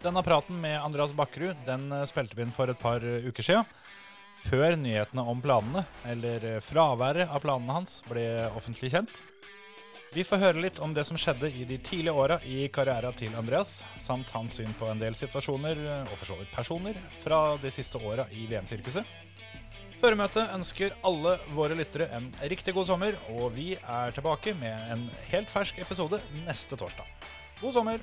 Denne praten med Andreas Bakkerud den eh, spilte vi inn for et par eh, uker siden. Før nyhetene om planene, eller eh, fraværet av planene hans, ble offentlig kjent. Vi får høre litt om det som skjedde i de tidlige åra i karrieren til Andreas, samt hans syn på en del situasjoner, og for så vidt personer, fra de siste åra i VM-sirkuset. Føremøtet ønsker alle våre lyttere en riktig god sommer, og vi er tilbake med en helt fersk episode neste torsdag. God sommer!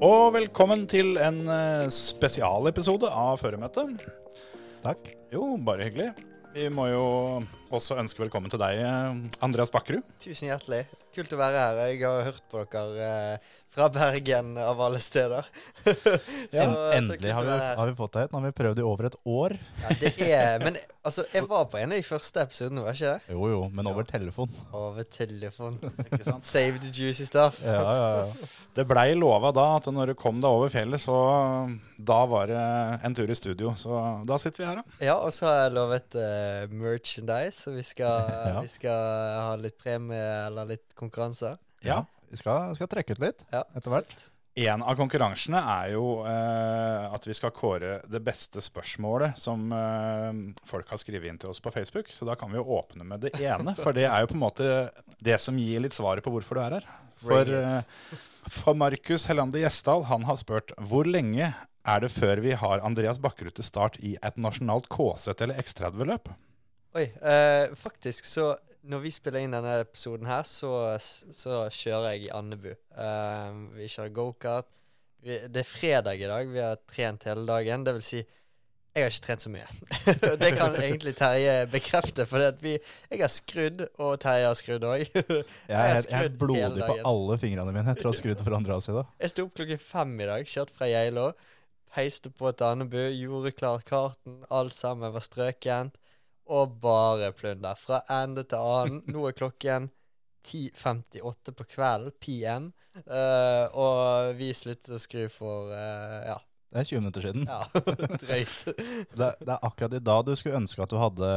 Og velkommen til en eh, spesialepisode av Føremøtet. Takk. Jo, bare hyggelig. Vi må jo også ønske velkommen til deg, eh, Andreas Bakkerud. Tusen hjertelig. Kult å være her. Jeg har hørt på dere eh, fra Bergen, av alle steder. Så- ja, endelig har vi, har vi fått deg hit. Nå har vi prøvd i over et år. Ja, det er Men altså, jeg var på en av de første episodene, var ikke det? Jo jo, men over telefon. Over telefon. Ikke sant? Save the juicy stuff. Ja, ja, ja. Det blei lova da at når du kom deg over fjellet, så da var det en tur i studio. Så da sitter vi her, da. Ja, og så har jeg lovet uh, merchandise, så vi skal, Ja. vi skal ha litt premie eller litt konkurranser. Ja. Vi skal, skal trekke ut litt Ja. etter hvert. En av konkurransene er jo eh, at vi skal kåre det beste spørsmålet som eh, folk har skrevet inn til oss på Facebook. Så da kan vi jo åpne med det ene, for det er jo på en måte det som gir litt svaret på hvorfor du er her. For, eh, for Markus Helande Gjesdal han har spurt hvor lenge er det før vi har Andreas Bakkerud til start i et nasjonalt K7 eller X30-løp? Oi. eh, faktisk, så når vi spiller inn denne episoden her, så, så kjører jeg i Andebu. Eh, vi kjører gokart. Det er fredag i dag. Vi har trent hele dagen. Det vil si, jeg har ikke trent så mye. det kan egentlig Terje bekrefte, for jeg har skrudd, og Terje har skrudd òg. Jeg har jeg er blodig på alle fingrene mine etter å ha skrudd for andre sida. Jeg sto opp klokken fem i dag, kjørte fra Geilo. Peiste på til Andebu, gjorde klar karten. Alt sammen var strøkent. Og bare plunder. Fra ende til annen. Nå er klokken 10.58 på kvelden, PM. uh, og vi slutter å skru for uh, ja. Det er 20 minutter siden. ja. Drøyt. Det, det er akkurat i dag du skulle ønske at du hadde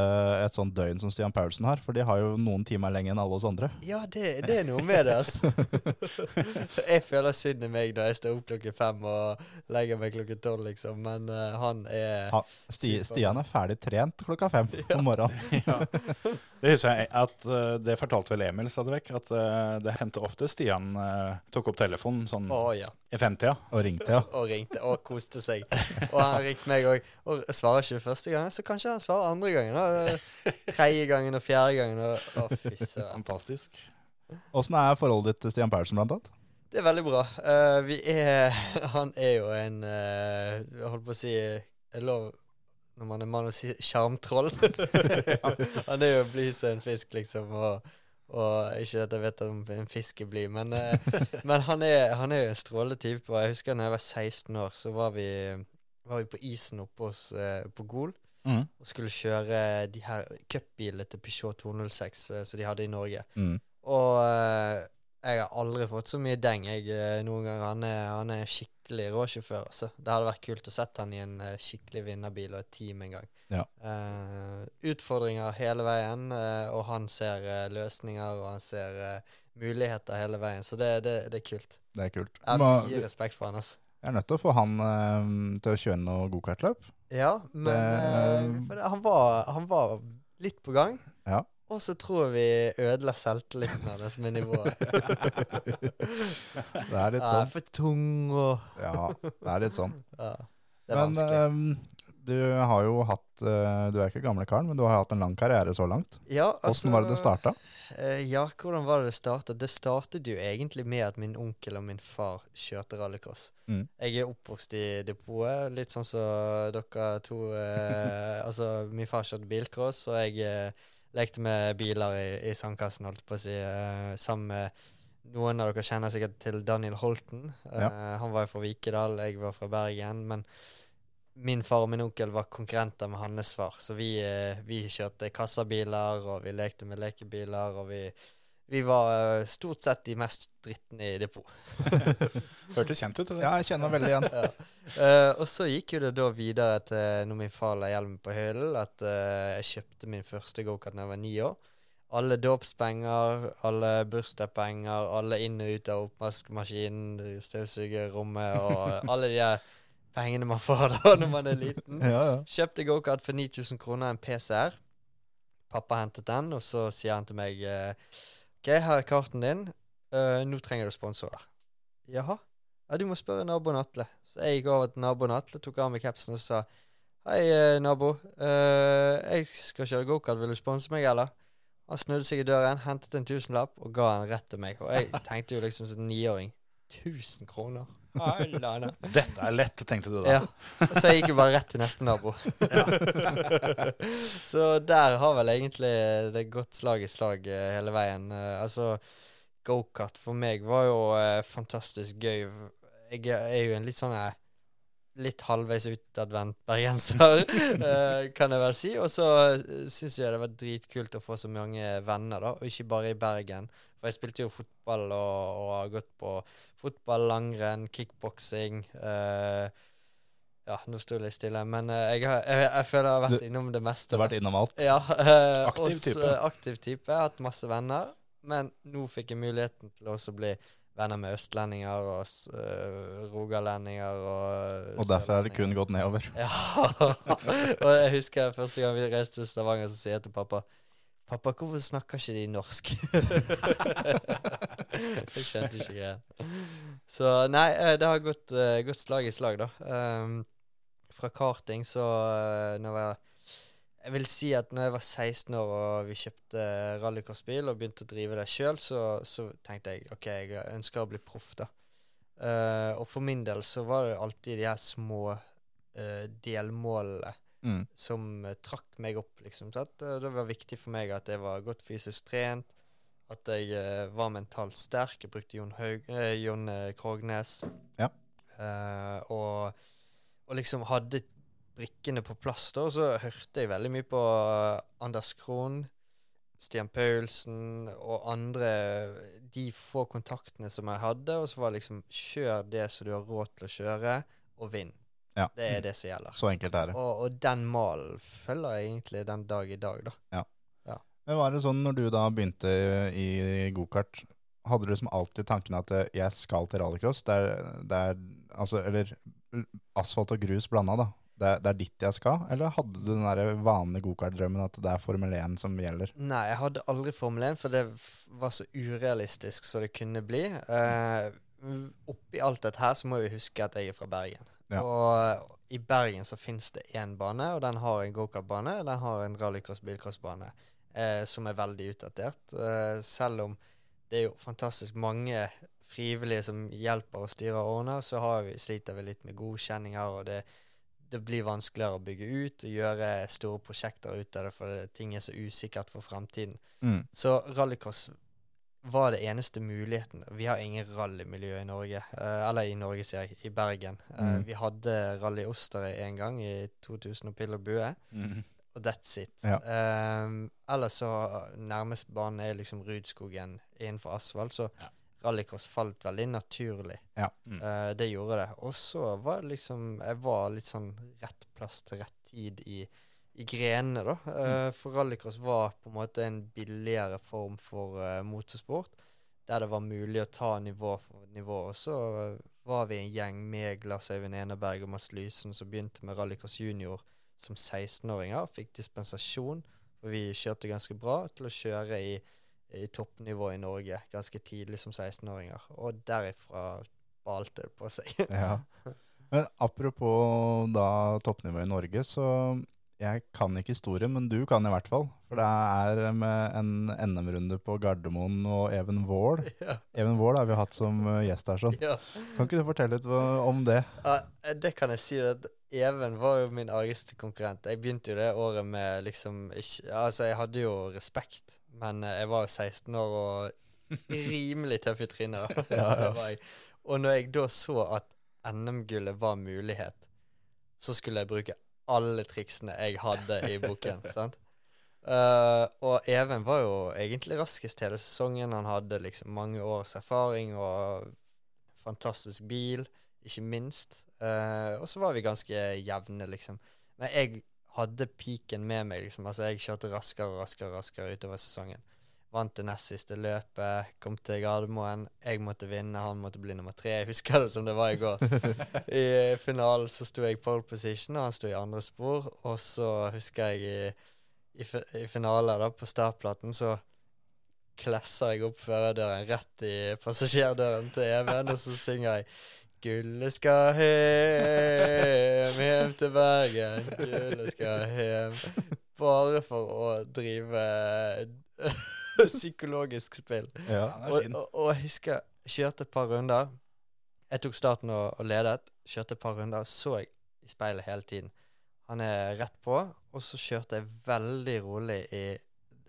et sånt døgn som Stian Paulsen har, for de har jo noen timer lenger enn alle oss andre. Ja, det, det er noe med det, altså. jeg føler synd i meg når jeg står opp klokken fem og legger meg klokken tolv, liksom. Men uh, han er Ha, Sti, Stian er ferdig trent klokka fem om morgenen. Ja. Det husker jeg at eh, det fortalte vel Emil stadig vekk, at eh, det hendte ofte Stian eh, tok opp telefonen sånn oh, ja. i femtida. Og ringte, ja. og ringte og koste seg. Og han ringte meg òg. Og svarer ikke første gangen, så kanskje han svarer andre gangen. da. Tredje gangen og fjerde gangen. Og, fy søren. Fantastisk. Åssen er forholdet ditt til Stian Paulsen, blant annet? Det er veldig bra. Uh, vi er Han er jo en uh, Jeg holdt på å si lov når man er mann og sier sjarmtroll. han er jo blid som en fisk, liksom. Og, og ikke at jeg vet om en fisk er blid, men, eh, men han, er, han jo en stråletype. Og jeg husker da jeg var 16 år, så var vi, var vi på isen oppe hos, eh, på Gol. Mm. Og skulle kjøre de her cupbilene til Peugeot 206 eh, som de hadde i Norge. Mm. Og jeg har aldri fått så mye deng jeg noen gang. Han er, han er skikkelig rå sjåfør. Altså. Det hadde vært kult å sette han i en eh, skikkelig vinnerbil og et team en gang. Ja. Uh, utfordringer hele veien, uh, og han ser uh, løsninger og han ser muligheter hele veien. Så det, det, det er kult. Det er kult. Jeg har mye respekt for han. Altså. jeg er nødt til å få han til å kjøre noe gokartløp. Ja, men det, han, var, han var litt på gang. Ja. Og så tror vi ødela selvtilliten hennes med nivået. Det er litt sånn. Ja, er for tung og Ja, det er litt sånn. ja, Det er Men ehm, du har jo hatt uh, Du er ikke gamle karen, men du har hatt en lang karriere så langt. ja, Åssen var det det starta? Uh, ja, hvordan var det det startet? Det startet jo egentlig med at min onkel og min far kjørte rallycross. Mm. Jeg er oppvokst i depotet, litt sånn som dere to uh, Altså, min far kjørte bilcross, og jeg eh, lekte med biler i, i sandkassen, holdt på å si, uh, sammen med Noen av dere kjenner sikkert til Daniel Holten. Ja. Eh, han var jo fra Vikedal, jeg var fra Bergen. Men min far og min onkel var konkurrenter med hans far, så vi, uh, vi kjørte kassabiler, og vi lekte med lekebiler, og vi, vi var eh, stort sett de mest drittne i depot. Hørtes kjent ut. Eller? Ja, jeg kjenner veldig igjen. ja. uh, og så gikk jo det da videre til når min far la hjelmen på hyllen, at uh, jeg kjøpte min første gokart da jeg var ni år. Alle dåpspenger, alle bursdagspenger, alle inn og ut av oppvaskmaskinen, støvsugerrommet og alle de der pengene man får da når man er liten. Ja, ja. Kjøpte gokart for 9000 kroner, en PCR. Pappa hentet den, og så sier han til meg eh, OK, her er karten din. Uh, nå trenger du sponsorer. Jaha? Ja, du må spørre naboen Atle. Så jeg gikk over til naboen Atle, tok av meg capsen og sa Hei, eh, nabo. Uh, jeg skal kjøre gokart. Vil du sponse meg, eller? Han snudde seg i døren, hentet en tusenlapp og ga den rett til meg. Og jeg tenkte jo liksom som niåring 1000 kroner. Dette er lett, tenkte du da. Ja. Så jeg gikk jo bare rett til neste nabo. så der har vel egentlig det gått slag i slag eh, hele veien. Eh, altså, gokart for meg var jo eh, fantastisk gøy. Jeg er jo en litt sånn Litt halvveis utadvendt bergenser, kan jeg vel si. Og så syns jeg det var dritkult å få så mange venner, da. Og ikke bare i Bergen. For jeg spilte jo fotball og, og har gått på fotball, langrenn, kickboksing. Uh, ja, nå sto det litt stille, men uh, jeg, har, jeg, jeg føler jeg har vært innom det meste. Du har vært innom alt. Ja, Uh, Aktiv også, type. Aktiv type. Jeg har hatt masse venner. Men nå fikk jeg muligheten til også å bli venner med østlendinger og øh, rogalendinger og Og derfor er det kun gått nedover. Ja. og jeg husker første gang vi reiste til Stavanger, så sier jeg til pappa Pappa, hvorfor snakker ikke de norsk? jeg skjønte ikke greia. Så nei, eh, det har gått, uh, gått slag i slag, da. Um, fra karting så uh, når jeg Jeg vil si at når jeg var 16 år og vi kjøpte rallycrossbil og begynte å drive det sjøl, så, så tenkte jeg OK, jeg ønsker å bli proff, da. Uh, og for min del så var det alltid de her små delmålene Mm. som uh, trakk meg opp, liksom. Sant? Eh, Det var viktig for meg at jeg var godt fysisk trent, at jeg uh, var mentalt sterk. Jeg brukte Jon, Haug, Jon Krognes. Ja. Og, og liksom hadde brikkene på plass, da. Så hørte jeg veldig mye på Anders Krohn, Stian Paulsen og andre De få kontaktene som jeg hadde, og så var det liksom Kjør det som du har råd til å kjøre, og vinn. Ja. Det er det som gjelder. Så enkelt er det. Og, og den malen følger jeg egentlig den dag i dag, da. Men var det sånn når du da begynte i gokart, hadde du som alltid tanken at eh, jeg skal til rallycross? Det er, det er altså, eller asfalt og grus blanda, da. Det er, det er dit jeg skal? Eller hadde du den der vanlige gokartdrømmen at det er Formel 1 som gjelder? Nei, jeg hadde aldri Formel 1, for det var så urealistisk som det kunne bli. Uh, oppi alt dette her så må vi huske at jeg er fra Bergen. Ja. Og i Bergen så finnes det én bane, og den har en gokartbane, den har en rallycross-bilcrossbane, eh, som er veldig utdatert. Eh, selv om det er jo fantastisk mange frivillige som hjelper og styrer og ordner, så har vi, sliter vi litt med godkjenninger, og det, det blir vanskeligere å bygge ut og gjøre store prosjekter ut av det, for ting er så usikkert for fremtiden. Mm. Så rallycross var det eneste muligheten. Vi har ingen rallymiljø i Norge. Uh, eller i Norge, sier jeg. I Bergen. Uh, Mm. vi hadde Rally Osterøy en gang i 2000 og pill og bue, og that's it. Ja. Um, ellers så nærmest banen er liksom Rudskogen innenfor asfalt, så Ja. rallycross falt veldig naturlig. Ja. Mm. Uh, det gjorde det. Og så var det liksom Jeg var litt sånn rett plass til rett tid i, i grenene, da. Eh, For rallycross var på en måte en billigere form for uh, motorsport. Der det var mulig å ta nivå for nivå. Og så eh, var vi en gjeng med Lars Øyvind Eneberg og Mads Lysen som begynte med rallycross junior som 16-åringer. Fikk dispensasjon, for vi kjørte ganske bra til å kjøre i, i toppnivå i Norge ganske tidlig som 16-åringer. Og derifra balte det på seg. Ja. Men apropos da toppnivå i Norge, så jeg kan ikke historie, men du kan i hvert fall. For det er med en NM-runde på Gardermoen og Even Wold. ja. Even Wold har vi hatt som eh, gjest her sånn. ja. Kan ikke du fortelle litt om det? Ja, det kan jeg si. at Even var jo min argeste konkurrent. Jeg begynte jo det året med liksom ikke, Altså, jeg hadde jo respekt, men eh, jeg var jo 16 år og rimelig tøff i trynet. Ja. Og når jeg da så at NM-gullet var mulighet, så skulle jeg bruke alle triksene jeg hadde i boken. sant? Uh, og Even var jo egentlig raskest hele sesongen. Han hadde liksom mange års erfaring og fantastisk bil, ikke minst. Uh, og så var vi ganske jevne, liksom. Men jeg hadde piken med meg, liksom. Altså, jeg kjørte raskere og raskere raskere utover sesongen. Vant det nest siste løpet, kom til Gardermoen. Jeg måtte vinne, han måtte bli nummer tre. Jeg husker det som det var i går. I finalen så sto jeg pole position, og han sto i andre spor. Og så husker jeg i, i, i finalen, da, på startplaten, så klesser jeg opp førerdøren rett i passasjerdøren til Even, og så synger jeg Gullet skal hjem, hjem til Bergen, gullet skal hjem. Bare for å drive psykologisk spill. Ja. Og, og, og jeg husker jeg kjørte et par runder. Jeg tok starten og, og ledet. Kjørte et par runder, så jeg i speilet hele tiden. Han er rett på, og så kjørte jeg veldig rolig i,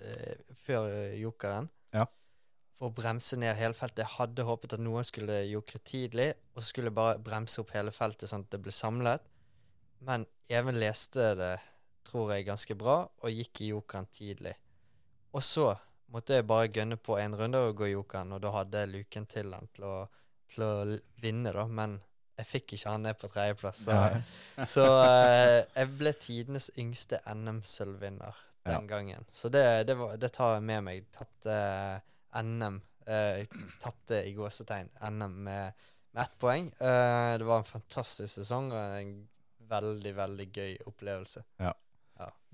eh, før eh, jokeren. Ja. For å bremse ned hele feltet. Jeg hadde håpet at noen skulle jokre tidlig, og så skulle jeg bare bremse opp hele feltet sånn at det ble samlet. Men Even leste det, tror jeg, ganske bra, og gikk i jokeren tidlig. Og så måtte jeg bare gønne på en runde og gå jokeren, og da hadde jeg luken til han til å, til å vinne, da. Men jeg fikk ikke han ned på tredjeplass. Så, så uh, jeg ble tidenes yngste NM-sølvvinner den Ja. gangen. Så det, det, var, det tar jeg med meg. Tapte NM. Uh, Tapte i gåsetegn NM med, med ett poeng. Uh, det var en fantastisk sesong og en veldig, veldig gøy opplevelse.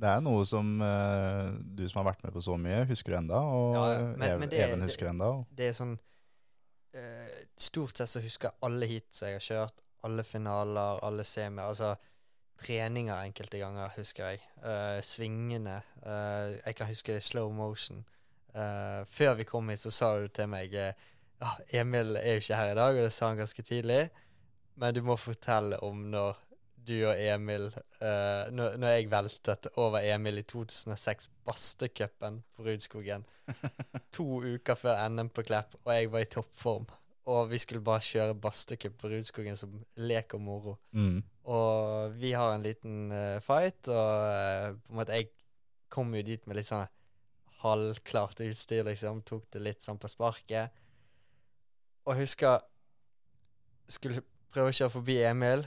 Det er noe som uh, du som har vært med på så mye, husker enda, og Ja, ja. Men- men det- Even husker enda. og- det er sånn uh, Stort sett så husker jeg alle heats jeg har kjørt. Alle finaler, alle semier. Altså treninger enkelte ganger husker jeg. Uh, svingene. jeg kan huske det i slow motion. Før vi kom hit, så sa du til meg ja, Emil er jo ikke her i dag, og det sa han ganske tidlig. Men du må fortelle om når du og Emil uh, når, når jeg veltet over Emil i 2006, Bastecupen på Rudskogen to uker før NM på Klepp, og jeg var i toppform. Og vi skulle bare kjøre bastecup på Rudskogen som lek og moro. Mm. Og vi har en liten uh, fight, og uh, på en måte jeg kom jo dit med litt sånn halvklart utstyr, liksom. Tok det litt sånn på sparket. Og jeg husker Skulle prøve å kjøre forbi Emil,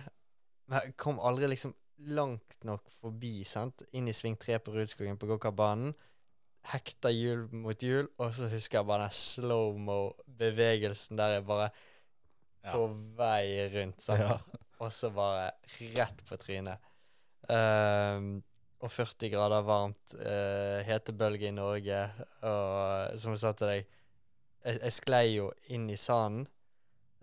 men kom aldri liksom langt nok forbi, sant. Inn i sving tre på Rudskogen på gokartbanen. Hekta hjul mot hjul, og så husker jeg bare den slow-mo-bevegelsen der jeg bare Ja. på vei rundt, sant. Ja. Og så bare rett på trynet. Um, og 40 grader varmt, uh, hetebølge i Norge, og som jeg sa til deg Jeg, jeg sklei jo inn i sanden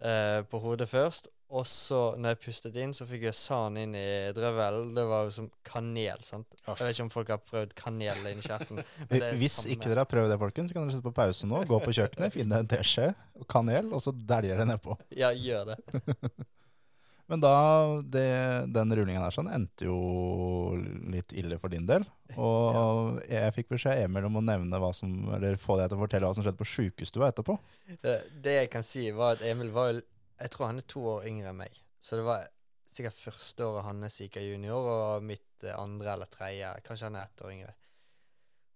uh, på hodet først, og så, når jeg pustet inn, så fikk jeg sand inn i drøvelen. Det var jo som kanel, sant. Jeg vet ikke om folk har prøvd kanel inni kjeften. er Hvis samme. ikke dere har prøvd det, folkens, så kan dere sette på pause nå, gå på kjøkkenet, finne en teskje og kanel, og så dæljer det nedpå. Ja, gjør det. Men da, det, den rullingen her sånn endte jo litt ille for din del. Og jeg fikk beskjed Emil om å nevne hva som, eller få deg til å fortelle hva som skjedde på sjukestua etterpå. Det, det jeg kan si, var at Emil var jo Jeg tror han er to år yngre enn meg. Så det var sikkert første året hans gikk av junior, og mitt eh, andre eller tredje. Kanskje han er ett år yngre.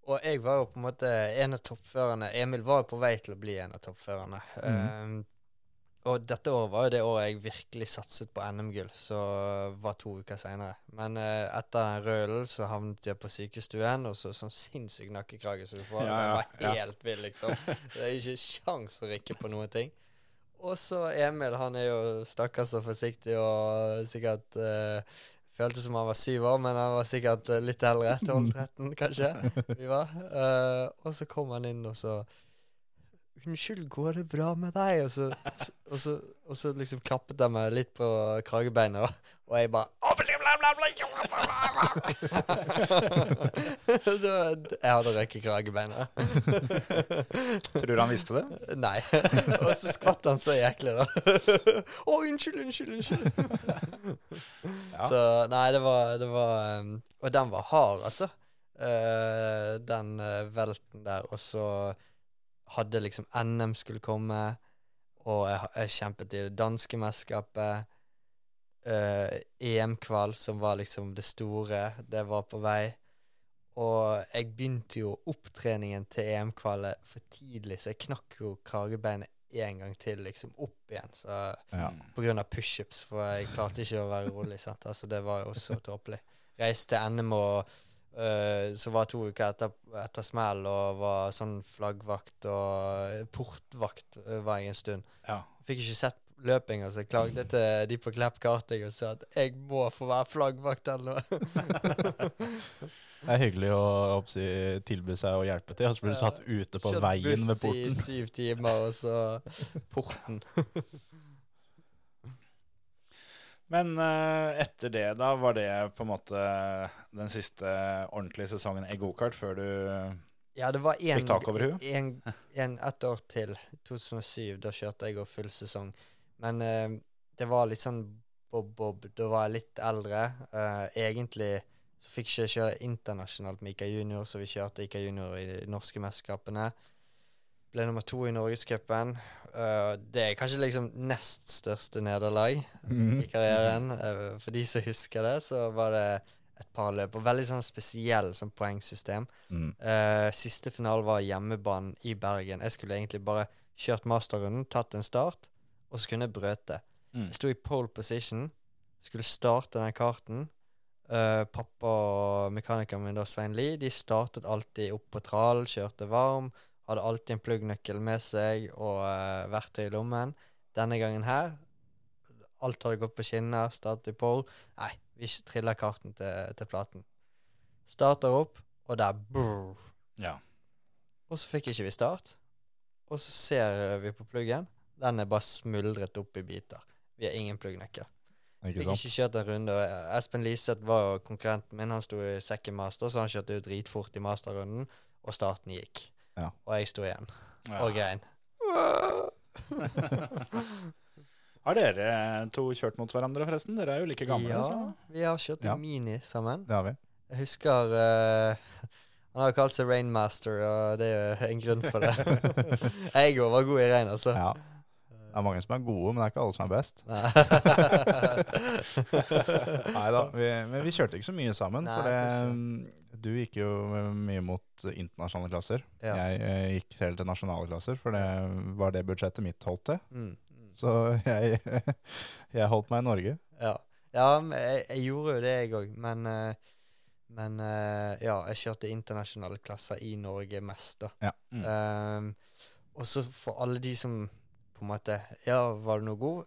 Og jeg var jo på en måte en av toppførerne. Emil var jo på vei til å bli en av toppførerne. Um, og dette året var jo det året jeg virkelig satset på NM-gull, som var to uker seinere. Men uh, etter den rølen så havnet jeg på sykestuen, og så sånn sinnssyk nakkekrage som du får. Ja, Den var var ja. helt vill, liksom. Det er ikke sjans å rikke på noen ting. Og så Emil, han er jo stakkars og forsiktig og sikkert eh, Føltes som han var syv år, men han var sikkert eh, litt eldre. 12-13, kanskje. vi var. Eh, og så kom han inn, og så 'Unnskyld, går det bra med deg?' Og så, og så, og så liksom klappet de meg litt på kragebeinet, og, Og jeg bare Jeg hadde røket kragebeinet. Tror du han visste det? Nei. Og så skvatt han så jæklig, da. Å, unnskyld, unnskyld, unnskyld. Ja. Så nei, det var, det var um, Og den var hard, altså. Uh, den uh, velten der. Og så hadde liksom NM skulle komme, og jeg, jeg kjempet i det danske mesterskapet. Uh, EM-kval, som var liksom det store, det var på vei. Og jeg begynte jo opptreningen til EM-kvalet for tidlig, så jeg knakk jo kragebeinet en gang til, liksom opp igjen. Så Ja. på grunn av pushups, for jeg klarte ikke å være rolig. sant? Altså, Det var jo så tåpelig. Reiste til NM og øh, så var to uker etter, etter smell og var sånn flaggvakt og portvakt uh, var jeg en stund. Ja. Fikk ikke sett løpinga, så jeg klagde til de på Klepp karting og sa at jeg må få være flaggvakt eller. Det er hyggelig å oppsi, tilby seg å hjelpe til, og så blir du satt ute på Kjørt veien ved buss i syv timer, og så porten. Men eh, etter det, da, var det på en måte den siste ordentlige sesongen i gokart før du Ja, det var en, Fikk tak over huet? En, en, et år til, 2007. Da kjørte jeg og full sesong. Men uh, det var litt sånn bob-bob. Da var jeg litt eldre. Uh, egentlig så fikk jeg ikke kjøre internasjonalt med Ika Junior, så vi kjørte Ika Junior i de norske mesterskapene. Ble nummer to i Norgescupen. Eh, det er kanskje liksom nest største nederlag mm. i karrieren. Eh, For de som husker det, så var det et par løp. Og veldig sånn spesiell sånn poengsystem. Mm. Eh, siste finale var hjemmebanen i Bergen. Jeg skulle egentlig bare kjørt masterrunden, tatt en start, og så kunne jeg brøte. Mm. Jeg sto i pole position, skulle starte den karten. Uh, pappa og mekanikeren min, da, Svein Lie, de startet alltid opp på trall, kjørte varm. Hadde alltid en pluggnøkkel med seg og uh, verktøy i lommen. Denne gangen her, alt hadde gått på skinner, startet i pole. Nei, vi triller karten til, til platen. Starter opp, og der brrr. Ja. Og så fikk ikke vi start. Og så ser vi på pluggen. Den er bare smuldret opp i biter. Vi har ingen pluggnøkkel. Ikke Fikk ikke kjørt en runde. og Espen Liseth var jo konkurrenten min. Han sto i second master, så han kjørte jo dritfort i masterrunden. Og starten gikk. Ja. Og jeg sto igjen Ja. og grein. Har dere to kjørt mot hverandre, forresten? Dere er jo like gamle. Ja, Så. vi har kjørt Ja. i Mini sammen. Det har vi. Jeg husker uh, Han har jo kalt seg Rainmaster, og det er en grunn for det. jeg òg var god i regn, altså. Ja. Det er mange som er gode, men det er ikke alle som er best. Nei. Da, men vi kjørte ikke så mye sammen. Nei, for det, du gikk jo mye mot internasjonale klasser. Ja. Jeg eh, gikk selv til nasjonale klasser, for det var det budsjettet mitt holdt til. Mm, mm. Så jeg, jeg holdt meg i Norge. Ja, ja jeg, jeg gjorde jo det, jeg òg. Men, eh, men eh, ja, jeg kjørte internasjonale klasser i Norge mest, da. Ja. Mm. Um, og så for alle de som på en måte Ja, var du noe god?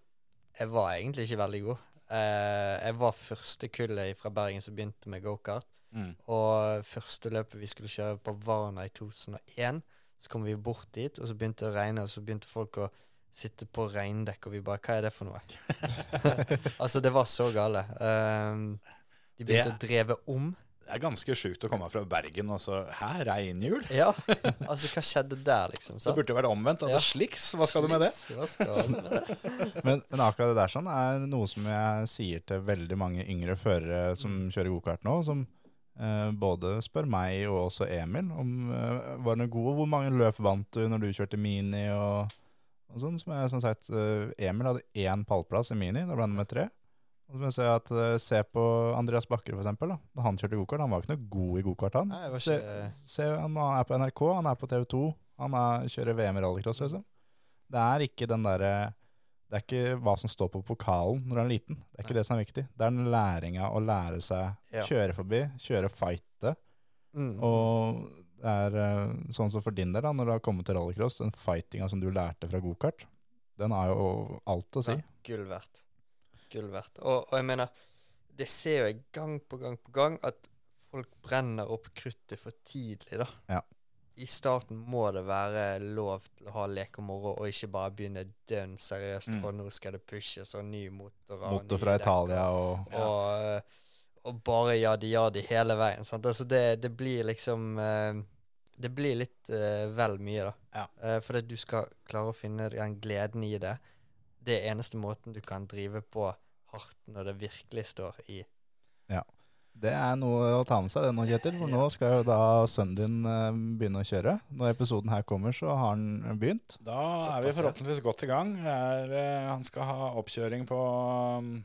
Jeg var egentlig ikke veldig god. Eh, jeg var første kullet fra Bergen som begynte med gokart. Mm. Og første løpet vi skulle kjøre på Varna i 2001, så kom vi bort dit, og så begynte det å regne, og så begynte folk å sitte på regndekk, og vi bare Hva er det for noe? altså, det var så gale. Um, de begynte Det- å dreve om. Det er ganske sjukt å komme fra Bergen og så Hæ, regnhjul? Ja, altså, hva skjedde der, liksom? Det burde jo vært omvendt. Altså Ja. sliks, hva skal du med det? Sliks, Hva skal du med det? Men, men akkurat det der sånn er noe som jeg sier til veldig mange yngre førere som kjører gokart nå, som eh, både spør meg og også Emil om eh, var det noe god, hvor mange løp vant du når du kjørte mini og, og sånn. Som jeg som sagt, eh, Emil hadde én pallplass i mini, da ble han nummer tre. Se, at, eh, se på Andreas Bakker for eksempel, da. Han kjørte gokart, han var ikke noe god i gokart han. Nei, ikke... Se, se, han er på NRK, han er på TV 2, han er, kjører VM i rallycross, liksom. Det er ikke den derre Det er ikke hva som står på pokalen når du er liten. Det er ikke det som er viktig. Det er den læringa å lære seg Ja. kjøre forbi, kjøre fighte. mm. Og det er eh, sånn som for din del, da, når du har kommet til rallycross, den fightinga som du lærte fra gokart, den har jo alt å si. Ja, gull verdt. Gull verdt. Og, og jeg mener, det ser jo jeg gang på gang på gang at folk brenner opp kruttet for tidlig, da. Ja. I starten må det være lov til å ha lek og moro, og ikke bare begynne dønn seriøst. Mm. Og nå skal det pushes, og ny motor og Motor fra dekk, Italia og Og, eh, og bare jadi-jadi hele veien. Sant? Altså det, det blir liksom eh, Det blir litt uh, vel mye, da. Ja. Eh, fordi du skal klare å finne den gleden i det. Det er eneste måten du kan drive på hardt når det virkelig står i. Ja. Det er noe å ta med seg det nå, Kjetil. For nå skal jo da sønnen din eh, begynne å kjøre. Når episoden her kommer, så har han begynt. Da er vi forhåpentligvis godt i gang. Er, eh, han skal ha oppkjøring på um,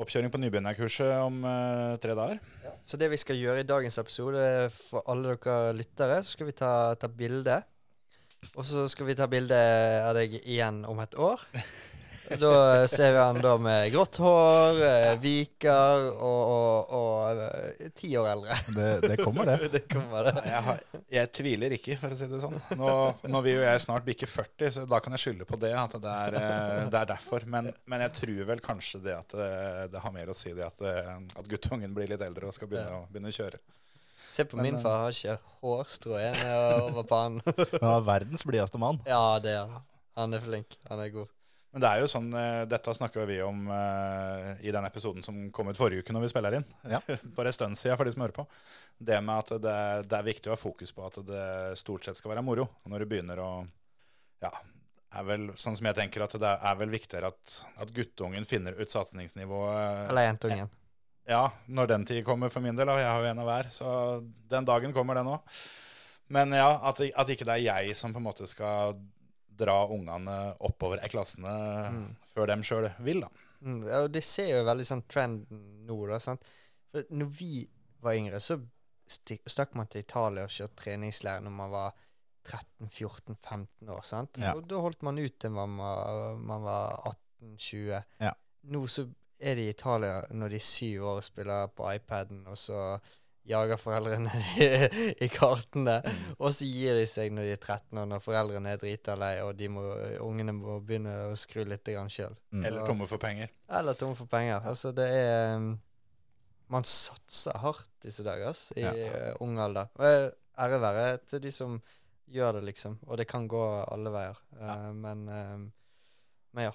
Oppkjøring på nybegynnerkurset om uh, tre dager. Så det vi skal gjøre i dagens episode, for alle dere lyttere, så skal vi ta, ta bilde. Og så skal vi ta bilde av deg igjen om et år. Da ser vi han da med grått hår, eh, viker og, og, og eh, ti år eldre. Det, det kommer, det. Det kommer det. Jeg, har, jeg tviler ikke, for å si det sånn. Nå, nå vil jo jeg snart bikke 40, så da kan jeg skylde på det. At det er, eh, det er derfor. Men, men jeg tror vel kanskje det at det, det har mer å si det at, at guttungen blir litt eldre og skal begynne, å, begynne å kjøre. Se på Men, min eh, far, har ikke hårstrå igjen over pannen. Han er verdens blideste mann. Ja, det er han. Han er flink. Han er god. Men det er jo sånn, eh, dette snakka vi om uh, i den episoden som kom ut forrige uke når vi spiller inn. Ja. Bare en stund siden for de som hører på. Det med at det, det er viktig å ha fokus på at det stort sett skal være moro. Når du begynner å Ja, er vel sånn som jeg tenker at det er vel viktigere at, at guttungen finner ut satsingsnivået Eller jentungen. Ja, når den tid kommer for min del, og jeg har jo en av hver. Så den dagen kommer, den òg. Men ja, at, at ikke det er jeg som på en måte skal dra ungene oppover i klassene Mm. før dem sjøl vil, da. Mm, ja, og det ser jo veldig sånn trend nå, da. sant? For når vi var yngre, så stakk man til Italia og kjørte treningsleir når man var 13-14-15 år. sant? Ja. Og da holdt man ut til man var, man var 18-20. Ja. Nå så er de i Italia når de er syv år og spiller på iPaden, og så jager foreldrene i, kartene. Og så gir de seg når de er 13 år, når foreldrene er drita lei, og de må, ungene må begynne å skru litt sjøl. Mm. Eller tomme for penger. Eller tomme for penger. Altså, det er um, Man satser hardt disse dager, ass, i Ja. eh, ung alder. Og eh, ære være til de som gjør det, liksom. Og det kan gå alle veier. Eh, men, uh, men ja.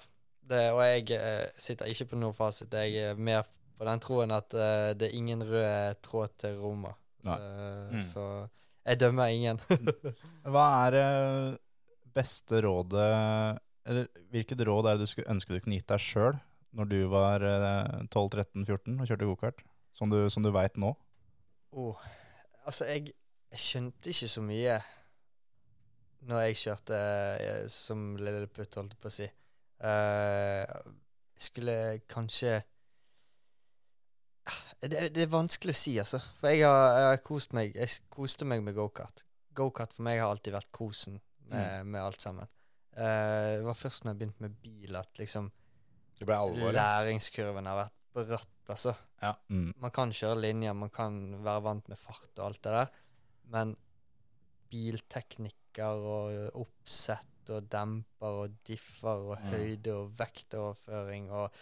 Det, og jeg eh, sitter ikke på noen fasit. Jeg er mer på den troen at uh, det er ingen rød tråd til Roma. Nei. Eh, Mm. Så jeg dømmer ingen. Hva er det beste rådet Eller hvilket råd er det du skulle ønske du kunne gitt deg sjøl når du var eh, 12-13-14 og kjørte gokart? Som du, som du veit nå? Oh, altså, jeg, jeg skjønte ikke så mye når jeg kjørte som som lilleputt, holdt jeg på å si. Jeg skulle kanskje Ah, det, det er vanskelig å si, altså. For jeg har, jeg har kost meg Jeg koste meg med gokart. Gokart for meg har alltid vært kosen med, med alt sammen. Uh, det var først når jeg begynte med bil at liksom læringskurven har vært bratt, altså Mm. man kan kjøre linjer, man kan være vant med fart og alt det der, men bilteknikker og oppsett og demper og differ og høyde og vektoverføring og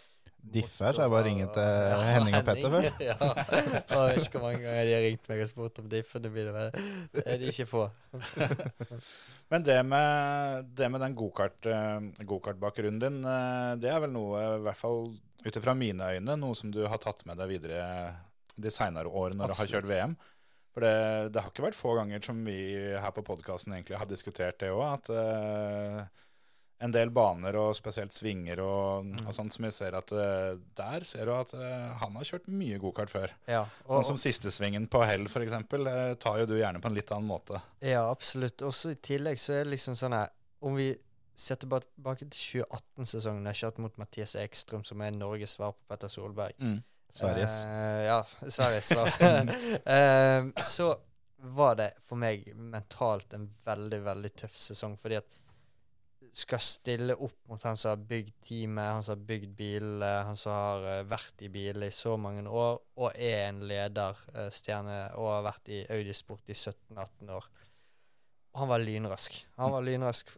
Differ, så jeg bare ringer til Ja, Henning og Petter før. ja. Jeg vet ikke hvor mange ganger de har ringt meg og spurt om differ. mine, men det de ikke få. Men det med, det med den eh, gokartbakgrunnen din, eh, det er vel noe, i hvert fall ut ifra mine øyne, noe som du har tatt med deg videre de seinere årene når du har kjørt VM. For det, det har ikke vært få ganger som vi her på podkasten egentlig har diskutert det òg, at uh, en del baner og spesielt svinger og, og sånt som vi ser at uh, der ser du at uh, han har kjørt mye gokart før. Ja, Sånn som siste svingen på Hell f.eks. Uh, tar jo du gjerne på en litt annen måte. Ja, absolutt. Også i tillegg så er det liksom sånn her Om vi ser tilba- tilbake til 2018-sesongen, jeg kjørte mot Mathias Ekstrøm, som er Norges svar på Petter Solberg. Sveriges. Uh, ja, Sveriges svar. uh, så var det for meg mentalt en veldig, veldig tøff sesong, fordi at skal stille opp mot han som har bygd teamet, han som har bygd bilene, han som har eh, vært i biler i så mange år, og er en lederstjerne og har vært i Audisport i 17-18 år. Han var lynrask. Han var lynrask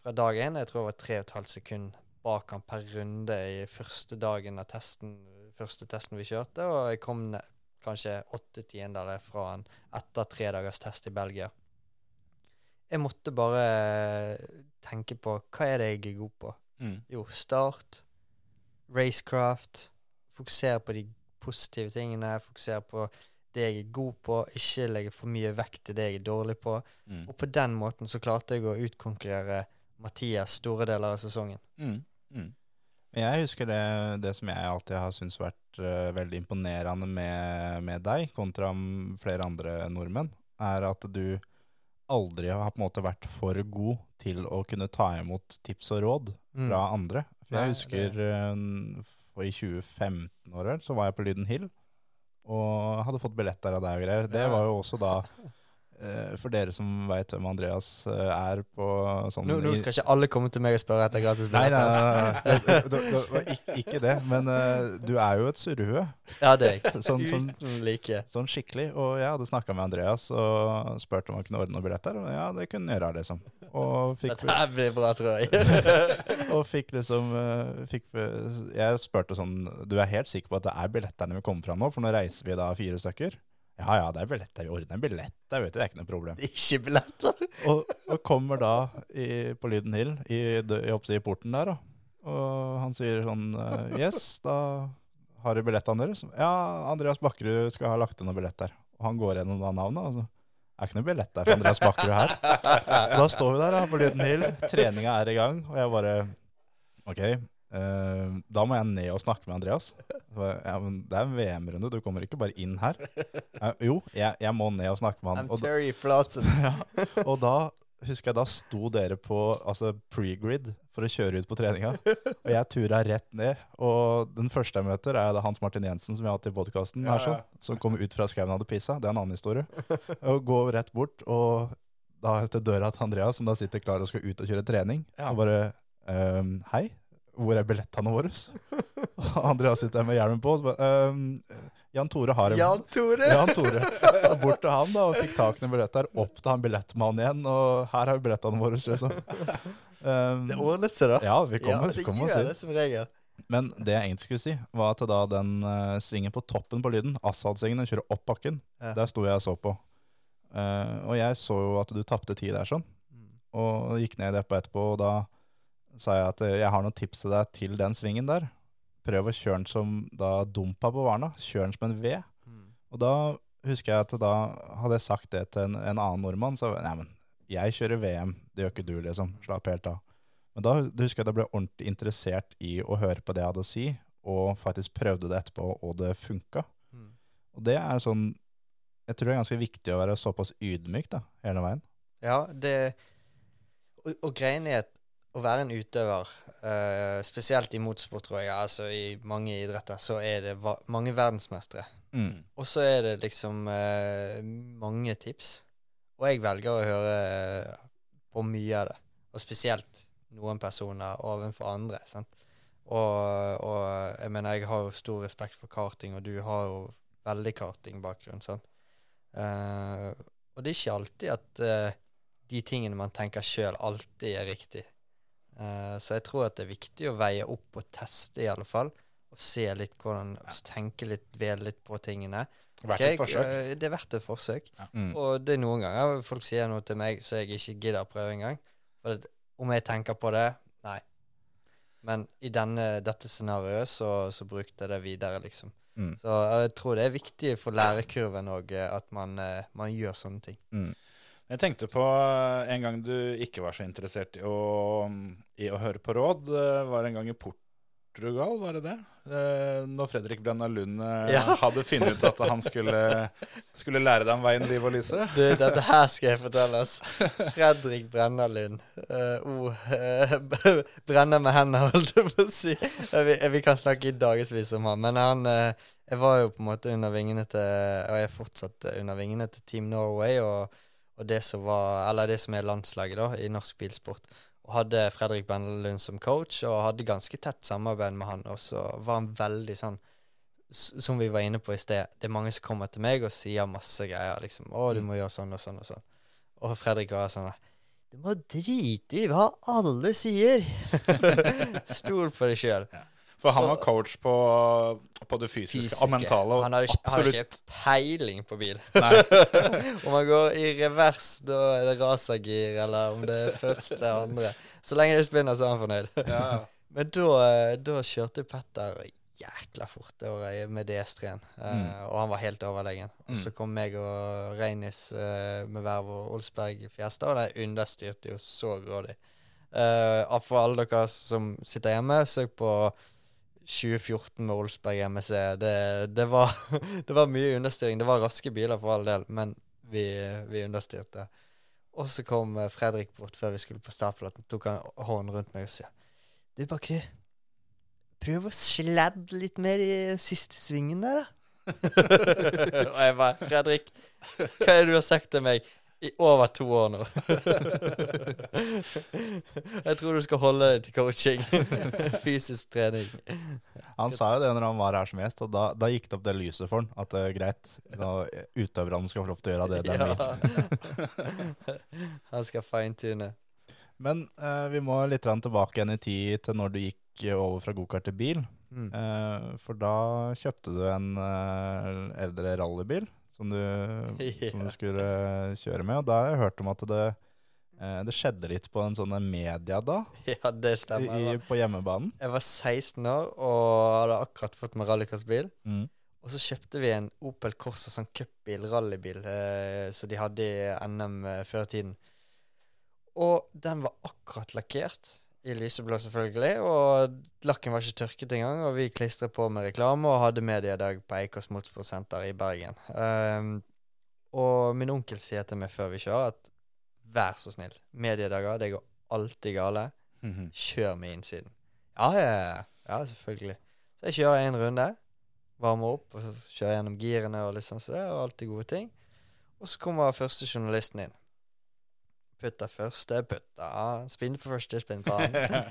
fra dag én. Jeg tror det var tre og et bak han per runde i første dagen av testen, første testen vi kjørte, og jeg kom ned kanskje åtte tiendere fra han etter tre dagers test i Belgia. Jeg måtte bare tenke på hva er det jeg er god på. Mm. Jo, start, racecraft, fokusere på de positive tingene, fokusere på det jeg er god på, ikke legge for mye vekt til det jeg er dårlig på. Mm. Og på den måten så klarte jeg å utkonkurrere Mathias store deler av sesongen. Mm. Jeg husker det, det som jeg alltid har syntes vært uh, veldig imponerende med, med deg, kontra flere andre nordmenn, er at du aldri har på en måte vært for god til å kunne ta imot tips og råd Mm. fra andre. For Nei, jeg husker uh, i 2015 år, så var jeg på Lyden Hill, og hadde fått billetter av deg og greier. Det var jo også da, for dere som vet hvem Andreas eh, er på sånn Nå, nå skal ikke alle komme til meg og spørre etter gratis Nei, nei, var ikke, det. Men uh, du er jo et surrehue. Ja, det er jeg. Sånn, sånn, like. sånn skikkelig. Og jeg hadde snakka med Andreas og spurt om han kunne ordne noen billetter. Og ja, det kunne han gjøre, liksom. Og fikk, Dette her blir bra, tror jeg. og fikk liksom eh, fikk, Jeg spurte sånn Du er helt sikker på at det er billetterne vi kommer fra nå? For nå reiser vi da fire stykker. Ja ja, det er billetter. Vi ordner en billett. Det vet du, det er ikke noe problem. Ikke billetter. Og, og kommer da i, på Lyden Hill, i, i, i porten der, da. Og han sier sånn eh, Yes, da har du billettene deres? Ja, Andreas Bakkerud skal ha lagt inn noen billetter. Og han går gjennom da navnet. Altså. Det er ikke noe billetter for Andreas Bakkerud her. Da står vi der da, på Lyden Hill, treninga er i gang, og jeg bare Ok, eh, da må jeg ned og snakke med Andreas. Ja, men Det er VM-runde, du kommer ikke bare inn her. Uh, jo, jeg, jeg må ned og snakke med han. I'm Og da- Terry Flatzen. og da husker jeg da sto dere på altså pre-grid for å kjøre ut på treninga. Og jeg tura rett ned. Og den første jeg møter, er Hans Martin Jensen, som jeg har hatt i podkasten, som kommer ut fra skauen og hadde pissa. Det er en annen historie. Og går rett bort, og da til døra til Andreas, som da sitter klar og skal ut og kjøre trening, og bare um, Hei, hvor er billettene våre? Og Andreas sitter med hjelmen på, så bare ehm, Jan Tore har en Jan Tore. Jan Tore. Bort til han da, og fikk tak i en billett der. Opp til han billettmannen igjen, og her har vi billettene våre. Liksom. Um, Det ordnet seg, da. ja, vi kommer, ja, det kommer gjør det som regel. Men det jeg egentlig skulle si, var at da den uh, svingen på toppen på lyden, asfaltsvingen, den kjører opp bakken, Ja. der sto jeg og så på. Uh, og jeg så jo at du tapte tid der sånn, og gikk ned etterpå etterpå, og da sa jeg at eh, jeg har noen tips til deg til den svingen der. Prøv å kjøre den som da dumpa på Varna. Kjør den som en V. Og da husker jeg at da hadde jeg sagt det til en, en annen nordmann, så nei, men jeg kjører VM, det gjør ikke du, liksom. Slapp helt av. Men da husker jeg at jeg ble ordentlig interessert i å høre på det jeg hadde å si, og faktisk prøvde det etterpå, og det funka. Mm. Og det er sånn Jeg tror det er ganske viktig å være såpass ydmyk da, hele veien. Ja, det Og, og greien er at å være en utøver, uh, spesielt i motorsport, tror jeg, altså i mange idretter, så er det mange verdensmestere. Mm. Og så er det liksom uh, mange tips. Og jeg velger å høre eh, på mye av det. Og spesielt noen personer overfor andre. sant? Og, og jeg mener, jeg har jo stor respekt for karting, og du har jo veldig kartingbakgrunn. sant? Eh, og det er ikke alltid at uh, de tingene man tenker sjøl, alltid er riktig. Eh, så jeg tror at det er viktig å veie opp og teste, i alle fall. Og se litt hvordan Tenke litt, vele litt på tingene. Verdt Ok, et forsøk. eh, det er verdt et forsøk. Mm. Og det er noen ganger folk sier noe til meg så jeg ikke gidder å prøve engang. For at om jeg tenker på det nei. Men i denne, dette scenarioet så, så brukte jeg det videre, liksom. Mm. Så jeg tror det er viktig for lærekurven òg at man, eh, man gjør sånne ting. Jeg tenkte på eh, en gang du ikke var så interessert i å, i å høre på råd. eh, var en gang i Portugal, var det det? Eh, Når Fredrik Brenna Lund Ja. hadde funnet ut at han skulle, skulle lære deg om veien, liv og lyse. Du, dette her skal jeg fortelle oss. Fredrik Brennalund. Uh, oh, eh, brenner med hendene, holdt jeg på å si. Vi, vi kan snakke i dagevis om han. Men han uh, Jeg var jo på en måte under vingene til Og jeg er fortsatt under vingene til Team Norway og, og det som var Eller det som er landslaget, da, i norsk bilsport. Og hadde Fredrik Bendelund som coach, og hadde ganske tett samarbeid med han. Og så var han veldig sånn som vi var inne på i sted, det er mange som kommer til meg og sier masse greier. liksom, 'Å, du må gjøre sånn og sånn og sånn.' Og Fredrik var sånn 'Du må drite i hva alle sier!' Stol på deg sjøl. For han var coach på, på det fysiske, og mentale. Og Han hadde, ikke- absolutt ikke peiling på bil. Om han går i revers, da er det rasergir, eller om det er første andre. Så lenge det spinner, så er han fornøyd. Men da, eh, da kjørte Petter jækla fort det året med DS3-en, mm. uh, og han var helt overlegen. Og så kom meg og Reinis uh, med verv og Olsberg Fiesta, og de understyrte jo så grådig. Uh, for alle dere som sitter hjemme, søk på 2014 med Olsberg MSC. Det, det, var, det var mye understyring. Det var raske biler for all del, men vi, vi understyrte. Og så kom eh, Fredrik bort før vi skulle på startplaten. Tok han hånden rundt meg og sa Du, Bakri, prøv å sladde litt mer i siste svingen der, da. og jeg bare Fredrik, hva er det du har sagt til meg i over to år nå? jeg tror du skal holde deg til coaching. Fysisk trening. Han sa jo det når han var her som gjest, og da, da gikk det opp det lyset for han. At det er greit, da utøverne skal få lov til å gjøre det de vil. Han skal fine-tune. Men eh, vi må litt tilbake igjen i tid til når du gikk over fra gokart til bil. Mm. Eh, for da kjøpte du en eh, eldre rallybil som du, som du skulle kjøre med. Og da har jeg hørt om at det, eh, det skjedde litt på en sånn media da, Ja, det stemmer. I, på hjemmebanen. jeg var 16 år og hadde akkurat fått meg rallycrossbil. Mm. Og så kjøpte vi en Opel Corsa sånn cupbil, rallybil, eh, som de hadde i NM eh, før tiden. Og den var akkurat lakkert, i lyseblå selvfølgelig, og lakken var ikke tørket engang. Og vi klistret på med reklame og hadde mediedag på Eikås Motorsportsenter i Bergen. Um, og min onkel sier til meg før vi kjører at vær så snill, mediedager, det går alltid gale. Kjør med innsiden. Ja, ja, ja, ja, selvfølgelig. Så jeg kjører en runde, varmer opp og kjører gjennom girene og liksom sånn så og alltid gode ting. Og så kommer første journalisten inn. Putter første, putter, spinn på første, spinn på annen.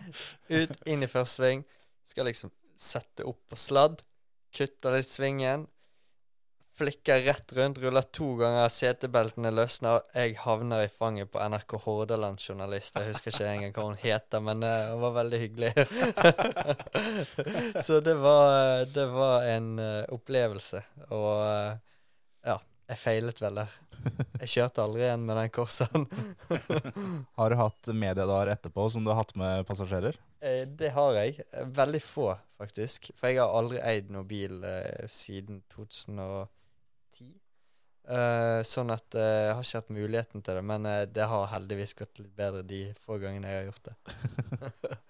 Ut, inn i første sving. Skal liksom sette opp på sladd. Kutter litt svingen. Flikker rett rundt, ruller to ganger, setebeltene løsner. og Jeg havner i fanget på NRK Hordaland-journalist. Jeg husker ikke engang hva hun heter, men uh, hun var veldig hyggelig. Så det var, det var en uh, opplevelse. Og eh, ja, jeg feilet vel der. Jeg kjørte aldri igjen med den Corsaen. Har du hatt mediedager etterpå som du har hatt med passasjerer? Eh, Det har jeg. Eh, Veldig få, faktisk. For jeg har aldri eid noen bil eh, siden 2010. Eh, sånn at eh, jeg har ikke hatt muligheten til det. Men eh, det har heldigvis gått litt bedre de få gangene jeg har gjort det.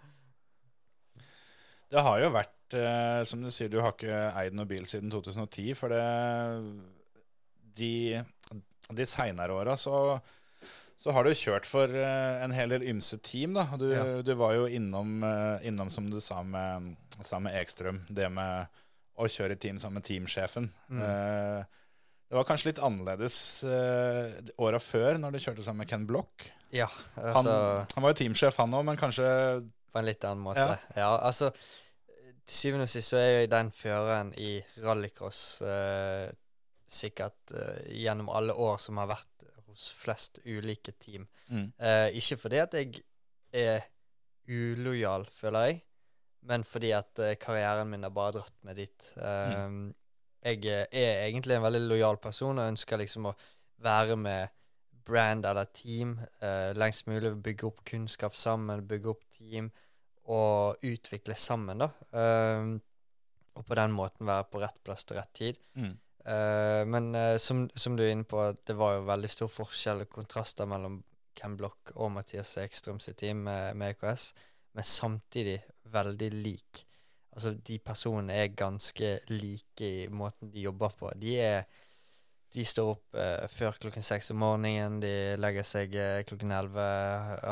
Det har jo vært, som du sier, du har ikke eid noen bil siden 2010. For det De, de seinere åra så, så har du kjørt for eh, en hel del ymse team, da. Du, Ja. du var jo innom, eh, innom, som du sa med, sa med Ekstrøm, det med å kjøre team sammen med teamsjefen. Mm. Eh, det var kanskje litt annerledes uh, åra før, når du kjørte sammen med Ken Block. Ja, Han, altså han var jo teamsjef, han òg, men kanskje På en litt annen måte. Ja. Ja, altså Til syvende og sist så er jo den føreren i rallycross eh, sikkert eh, gjennom alle år som har vært hos flest ulike team. mm. Eh, ikke fordi at jeg er ulojal, føler jeg, men fordi at eh, karrieren min har bare dratt meg dit. Mm. Jeg eh, er egentlig en veldig lojal person og ønsker liksom å være med brand eller team lengst mulig, bygge opp kunnskap sammen, bygge opp team og utvikle sammen, da. Eh, og på den måten være på rett plass til rett tid. Mm. Eh, men uh, som, som du er inne på, det var jo veldig stor forskjell og kontraster mellom Ken Block og Mathias Ekstrøm sitt team med, med EKS, men samtidig veldig lik. Altså, de personene er ganske like i måten de jobber på. De er de står opp uh, før klokken seks om morgenen. De legger seg klokken elleve,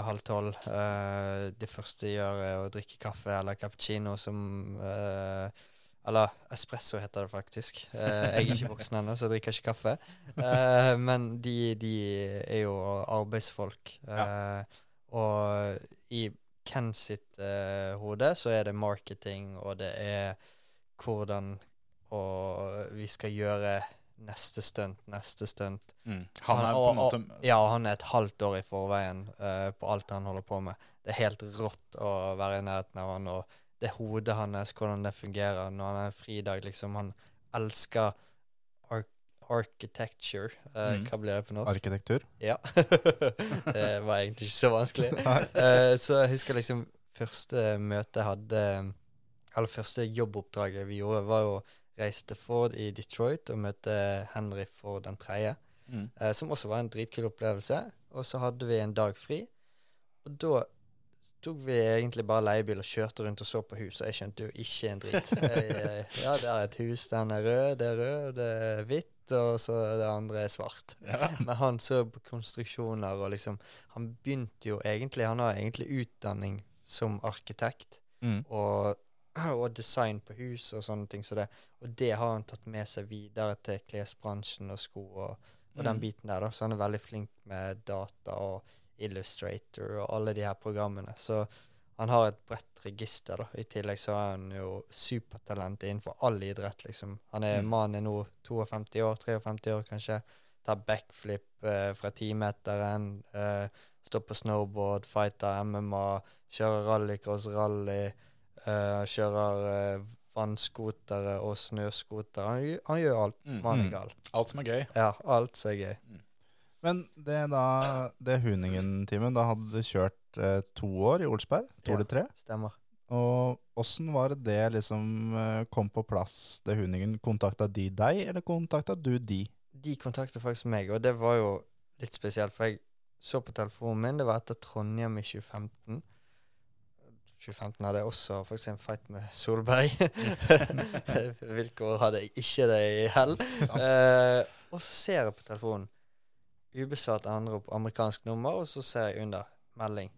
halv tolv. Det første de gjør, er å drikke kaffe eller cappuccino som eh, Eller espresso heter det faktisk. Eh, jeg er ikke voksen ennå, så jeg drikker ikke kaffe. Eh, men de, de er jo arbeidsfolk. Ja. Og i Ken sitt eh, hode så er det marketing, og det er hvordan og vi skal gjøre neste stunt, neste stunt. Mm. Han er på en måte Ja, han er et halvt år i forveien uh, på alt han holder på med. Det er helt rått å være i nærheten av han, og det hodet hans, hvordan det fungerer når han er fridag, liksom. Han elsker ar architecture. Eh, Mm. Hva blir det på norsk? Arkitektur? Ja. det var egentlig ikke så vanskelig. Eh, så jeg husker liksom første møte jeg hadde Eller første jobboppdraget vi gjorde, var å reise til Ford i Detroit og møte Henry Ford den tredje. mm. Eh, som også var en dritkul opplevelse. Og så hadde vi en dag fri. Og da tok vi egentlig bare leiebil og kjørte rundt og så på hus, og jeg skjønte jo ikke en drit. Jeg, eh, ja, det er et hus, den er rød, det er rød, det er hvitt, og så det andre er svart. Men han så på konstruksjoner og liksom Han begynte jo egentlig Han har egentlig utdanning som arkitekt Mm. og, og design på hus og sånne ting. Så det, og det har han tatt med seg videre til klesbransjen og sko og, og den Mm. biten der. da. Så han er veldig flink med data og Illustrator og alle de her programmene. Så han har et bredt register. da. I tillegg så er han jo supertalent innenfor all idrett. liksom. Han er Mm. mannen nå 52 år, 53 år kanskje. Tar backflip eh, fra timeteren. Eh, står på snowboard, fighter MMA, kjører rallycross, rally. eh, kjører eh, vannskotere og snøskotere. Han, han gjør alt. Mm. Mannen Mm. gal. Alt som er gøy. Ja, alt som er gøy. Men det da, det Huningen-teamet, da hadde du kjørt eh, to år i Olsberg, to eller tre. Stemmer. Og åssen var det det liksom eh, kom på plass, det Huningen? Kontakta de deg, eller kontakta du de? De kontakta faktisk meg, og det var jo litt spesielt, for jeg så på telefonen min, det var etter Trondheim i 2015. 2015 hadde jeg også faktisk en fight med Solberg. Hvilke år hadde jeg ikke det i hell? Eh, og så ser jeg på telefonen ubesvart andre på amerikansk nummer, og så ser jeg under melding.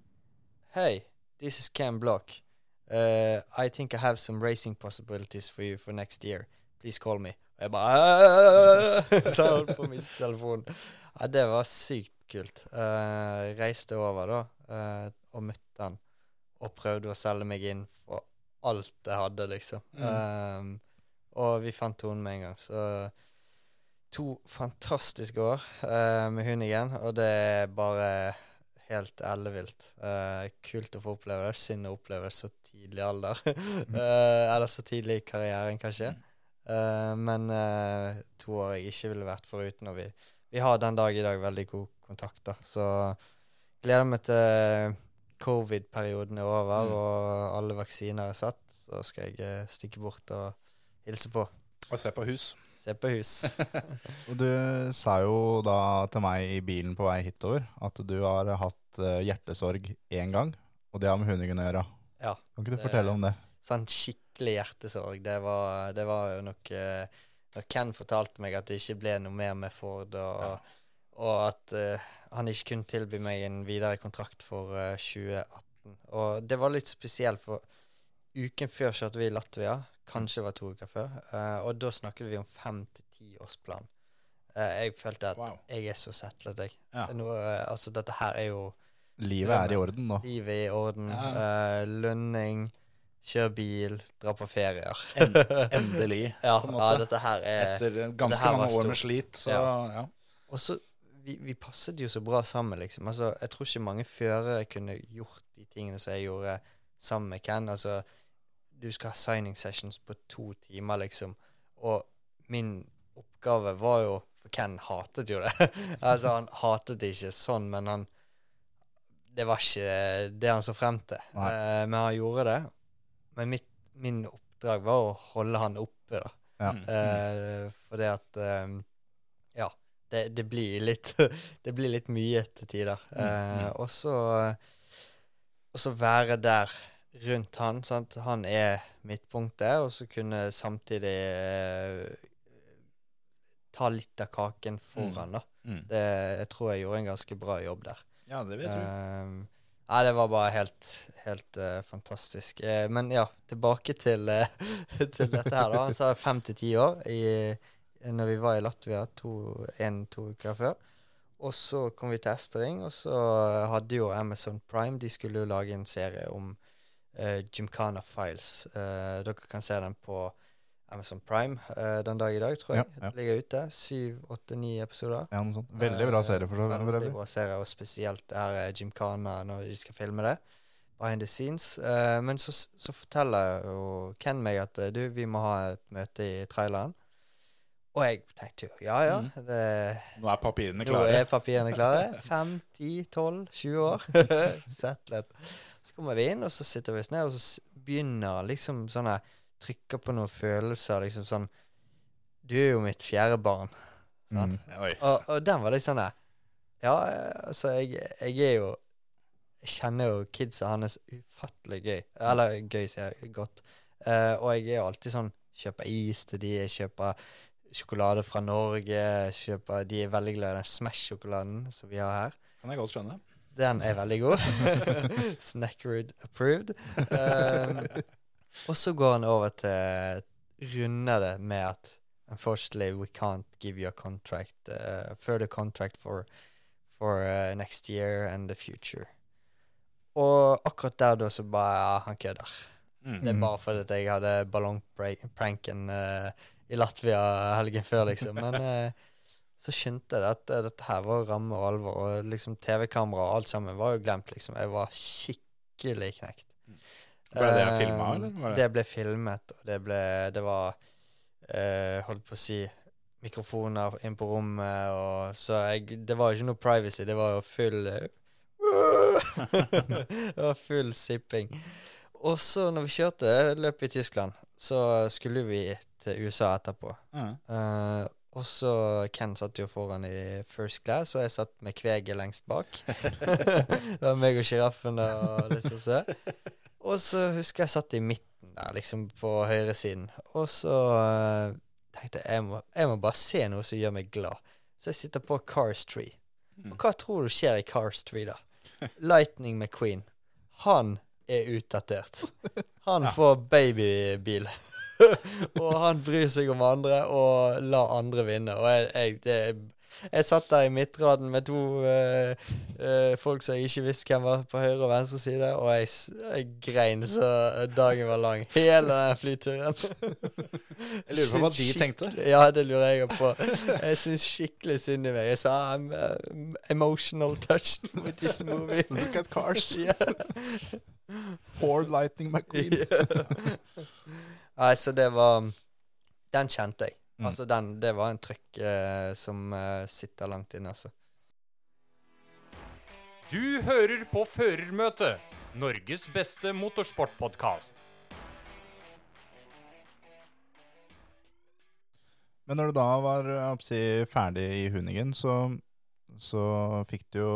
Hey, this is Cam Block. Uh, I think I have some racing possibilities for you for next year. Please call me. Og jeg bare Så jeg holdt på å miste telefonen. Ja, det var sykt kult. Uh, reiste over da uh, og møtte han og prøvde å selge meg inn for alt jeg hadde, liksom. Um, og vi fant tonen med en gang. Så to fantastiske år uh, med hund igjen, og det er bare helt ellevilt. Uh, kult å få oppleve det. Synd å oppleve det så tidlig alder. uh, eller så tidlig i karrieren, kanskje. Eh, men to år jeg ikke ville vært foruten. Og vi, vi har den dag i dag veldig god kontakt, da. Så gleder meg til covid-perioden er over Mm. og alle vaksiner er satt. Så skal jeg stikke bort og hilse på. Og se på hus. Se på hus. Og du sa jo da til meg i bilen på vei hitover at du har hatt eh, hjertesorg én gang, og det har med hundingen å gjøre. Ja. Kan ikke du fortelle om det? sånn skikkelig hjertesorg. Det var, det var jo nok eh, Når Ken fortalte meg at det ikke ble noe mer med Ford, og, og at uh, han ikke kunne tilby meg en videre kontrakt for uh, 2018. Og det var litt spesielt, for uken før kjørte vi i Latvia. Kanskje det var to uker før. Uh, og da snakket vi om fem til ti tiårsplan. Uh, jeg følte at Wow. jeg er så settlet, jeg. Ja. Nå, uh, altså, dette her er jo Livet er i orden nå. livet er i orden. Ja. eh, lønning, kjør bil, dra på ferier. En, endelig. Ja, på en ja, dette her er Etter ganske her mange år med slit, så Ja. ja. Og så vi, vi passet jo så bra sammen, liksom. Altså, jeg tror ikke mange førere kunne gjort de tingene som jeg gjorde sammen med Ken. Altså, du skal ha signing sessions på to timer, liksom. Og min oppgave var jo For Ken hatet jo det. altså, han hatet det ikke sånn, men han Det var ikke det han så frem til. Eh, men han gjorde det. Men mitt, min oppdrag var å holde han oppe, da. Ja. Mm. Eh, fordi at um, Ja, det, det blir litt Det blir litt mye til tider. Eh, og så Og så være der rundt han. Sant? Han er midtpunktet, og så kunne samtidig eh, ta litt av kaken foran, da. Mm. Det, jeg tror jeg gjorde en ganske bra jobb der. ja, det vil jeg. Um, Nei, det var bare helt, helt uh, fantastisk. Uh, men ja, tilbake til, uh, til dette her, da. Han sa fem til ti år i, når vi var i Latvia en-to uker før. Og så kom vi til Estering, og så hadde jo Amazon Prime De skulle jo lage en serie om uh, Gymkhana Files. Uh, dere kan se den på Amazon Prime uh, den dag i dag, tror jeg. Ja, ja. Det ligger ute. Syv, åtte, ni episoder. Ja, noe sånt. Veldig bra serie for så vidt. Veldig bra serie, og spesielt det her er Gymkhana når de skal filme det. Behind the scenes. Eh, men så, så forteller jo Ken meg at du, vi må ha et møte i traileren. Og jeg tenkte jo ja ja, Mm. det, Nå er papirene nå klare. er papirene klare. Fem, ti, tolv, 20 år. Settlet. Så kommer vi inn, og så sitter vi oss ned, og så begynner liksom sånn her Trykker på noen følelser, liksom sånn Du er jo mitt fjerde barn. Sant? Mm. Og, og den var litt sånn der Ja, altså, jeg, jeg er jo jeg kjenner jo kidsa hans ufattelig gøy. Eller gøy, sier jeg godt. Uh, og jeg er jo alltid sånn Kjøper is til de, jeg kjøper sjokolade fra Norge. Kjøper, de er veldig glad i den Smash-sjokoladen som vi har her. Kan jeg godt skjønne. Den er veldig god. Snackerud approved. Um, og så går han over til Runder det med at Unfortunately, we can't give you a contract, uh, further contract for, for uh, next year and the future. Og akkurat der da så bare ja, han kødder. Mm. Det er bare fordi at jeg hadde ballongpranken uh, i Latvia helgen før, liksom. Men så skjønte jeg at uh, dette her var ramme og alvor, og liksom TV-kamera og alt sammen var jo glemt, liksom. Jeg var skikkelig knekt. Ble det uh, filmet, eller det- Det ble filmet, og det ble Det var uh, Holdt på å si mikrofoner inn på rommet, og så jeg Det var jo ikke noe privacy, det var jo full Det var full sipping. Og så, når vi kjørte løpet i Tyskland, så skulle vi til USA etterpå. Ja. Eh, og så Ken satt jo foran i first class, og jeg satt med kveget lengst bak. det var meg og sjiraffen og det som se. Og så husker jeg satt i midten der, liksom på høyresiden. Og så uh, tenkte jeg jeg må, jeg må bare se noe som gjør meg glad. Så jeg sitter på Cars 3. Og hva tror du skjer i Cars 3, da? Lightning McQueen. Han er utdatert. Han får babybil. og han bryr seg om andre og lar andre vinne. Og jeg, jeg, det, jeg satt der i midtraden med to uh, uh, folk som jeg ikke visste hvem var på høyre og venstre side, og jeg, jeg grein så dagen var lang. Hele den flyturen. Jeg lurer på hva de tenkte. Ja, det lurer jeg på. Jeg syns skikkelig synd i meg. Jeg sa I'm uh, emotional touched with this movie. Look at cars. Ja. Poor Lightning McQueen. Nei, så det var Den kjente jeg. Mm. Altså, den, det var en trykk eh, som eh, sitter langt inne, altså. Du hører på Førermøtet, Norges beste motorsportpodkast. Men når du da var å si, ferdig i Huningen, så, så fikk du jo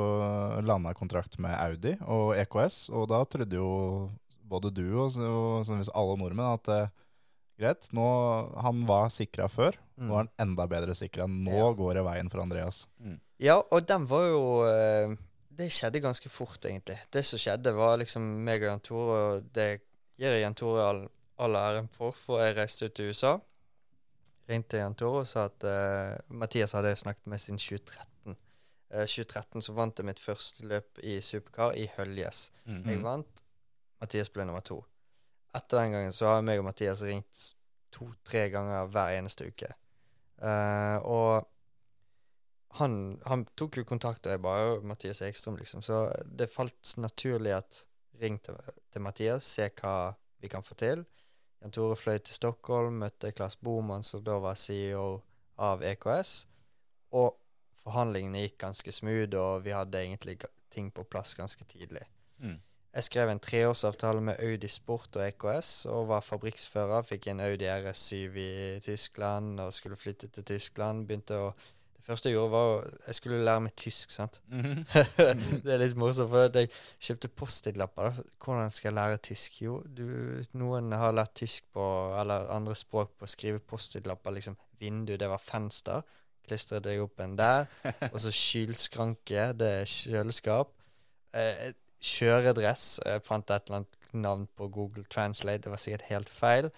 landa kontrakt med Audi og EKS, og da trodde jo både du og, og alle nordmenn at eh, greit, nå, han var sikra før, nå er han enda bedre sikra. Nå Mm. Ja. går det veien for Andreas. Ja, og den var jo eh, Det skjedde ganske fort, egentlig. Det som skjedde, var liksom meg og Jan Tore, og det gir jeg Jan Tore all, all æren for, for jeg reiste ut til USA. Ringte Jan Tore og sa at uh, Mathias hadde jeg snakket med siden 2013. Uh, 2013 så vant jeg mitt første løp i supercar i Høljes. Jeg vant. Mathias ble nummer to. Etter den gangen så har meg og Mathias ringt to-tre ganger hver eneste uke. Uh, og han, han tok jo kontakt, og jeg bare «Å, Mathias Ekstrøm, liksom. Så det falt naturlig at ring til, til Mathias, se hva vi kan få til. Jan Tore fløy til Stockholm, møtte Klas Boman, som da var CEO av EKS. Og forhandlingene gikk ganske smooth, og vi hadde egentlig ting på plass ganske tidlig. Mm. Jeg skrev en treårsavtale med Audi Sport og EKS, og var fabrikksfører. Fikk en Audi RS7 i Tyskland, og skulle flytte til Tyskland. Begynte å Det første jeg gjorde, var å Jeg skulle lære meg tysk, sant. Mhm. det er litt morsomt, for jeg kjøpte Post-It-lapper. Hvordan skal jeg lære tysk? Jo, du, noen har lært tysk på, eller andre språk på å skrive Post-It-lapper. Liksom vindu, det var fenster. Klistret jeg opp en der. Og så kylskranke, det er kjøleskap. Eh, kjøredress. Jeg fant et eller annet navn på Google Translate, det var sikkert helt feil.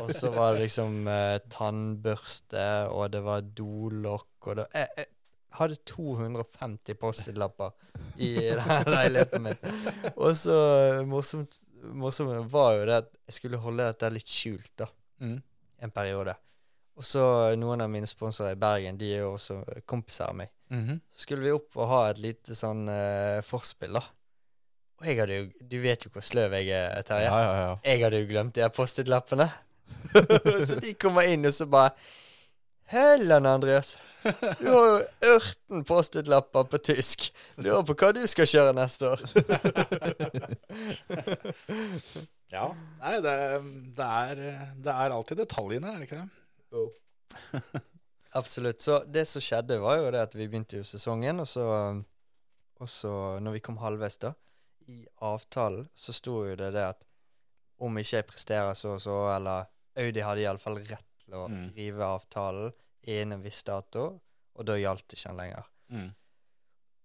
Og så var det liksom eh, tannbørste, og det var dolokk, og det jeg, jeg hadde 250 Post-It-lapper i denne leiligheten min. Og så eh, morsomt, morsomt var jo det at jeg skulle holde dette litt skjult, da. Mm. En periode. Og så noen av mine sponsorer i Bergen, de er jo også kompiser av meg. Mhm. Så skulle vi opp og ha et lite sånn eh, forspill, da. Og jeg hadde jo Du vet jo hvor sløv jeg er, Terje. Ja, ja, ja. Jeg hadde jo glemt de Post-It-lappene. så de kommer inn, og så bare Hellan, Andreas. Du har jo 18 Post-It-lapper på tysk. Lurer på hva du skal kjøre neste år. Ja. Nei, det, det, er, det er alltid detaljene, er det ikke det? Absolutt. Så det som skjedde, var jo det at vi begynte jo sesongen, og så, og så når vi kom halvveis, da, i avtalen så sto jo det det at om ikke jeg presterer så og så, eller Audi hadde iallfall rett til å Mm. rive avtalen innen en viss dato, og da gjaldt ikke den lenger. Mm.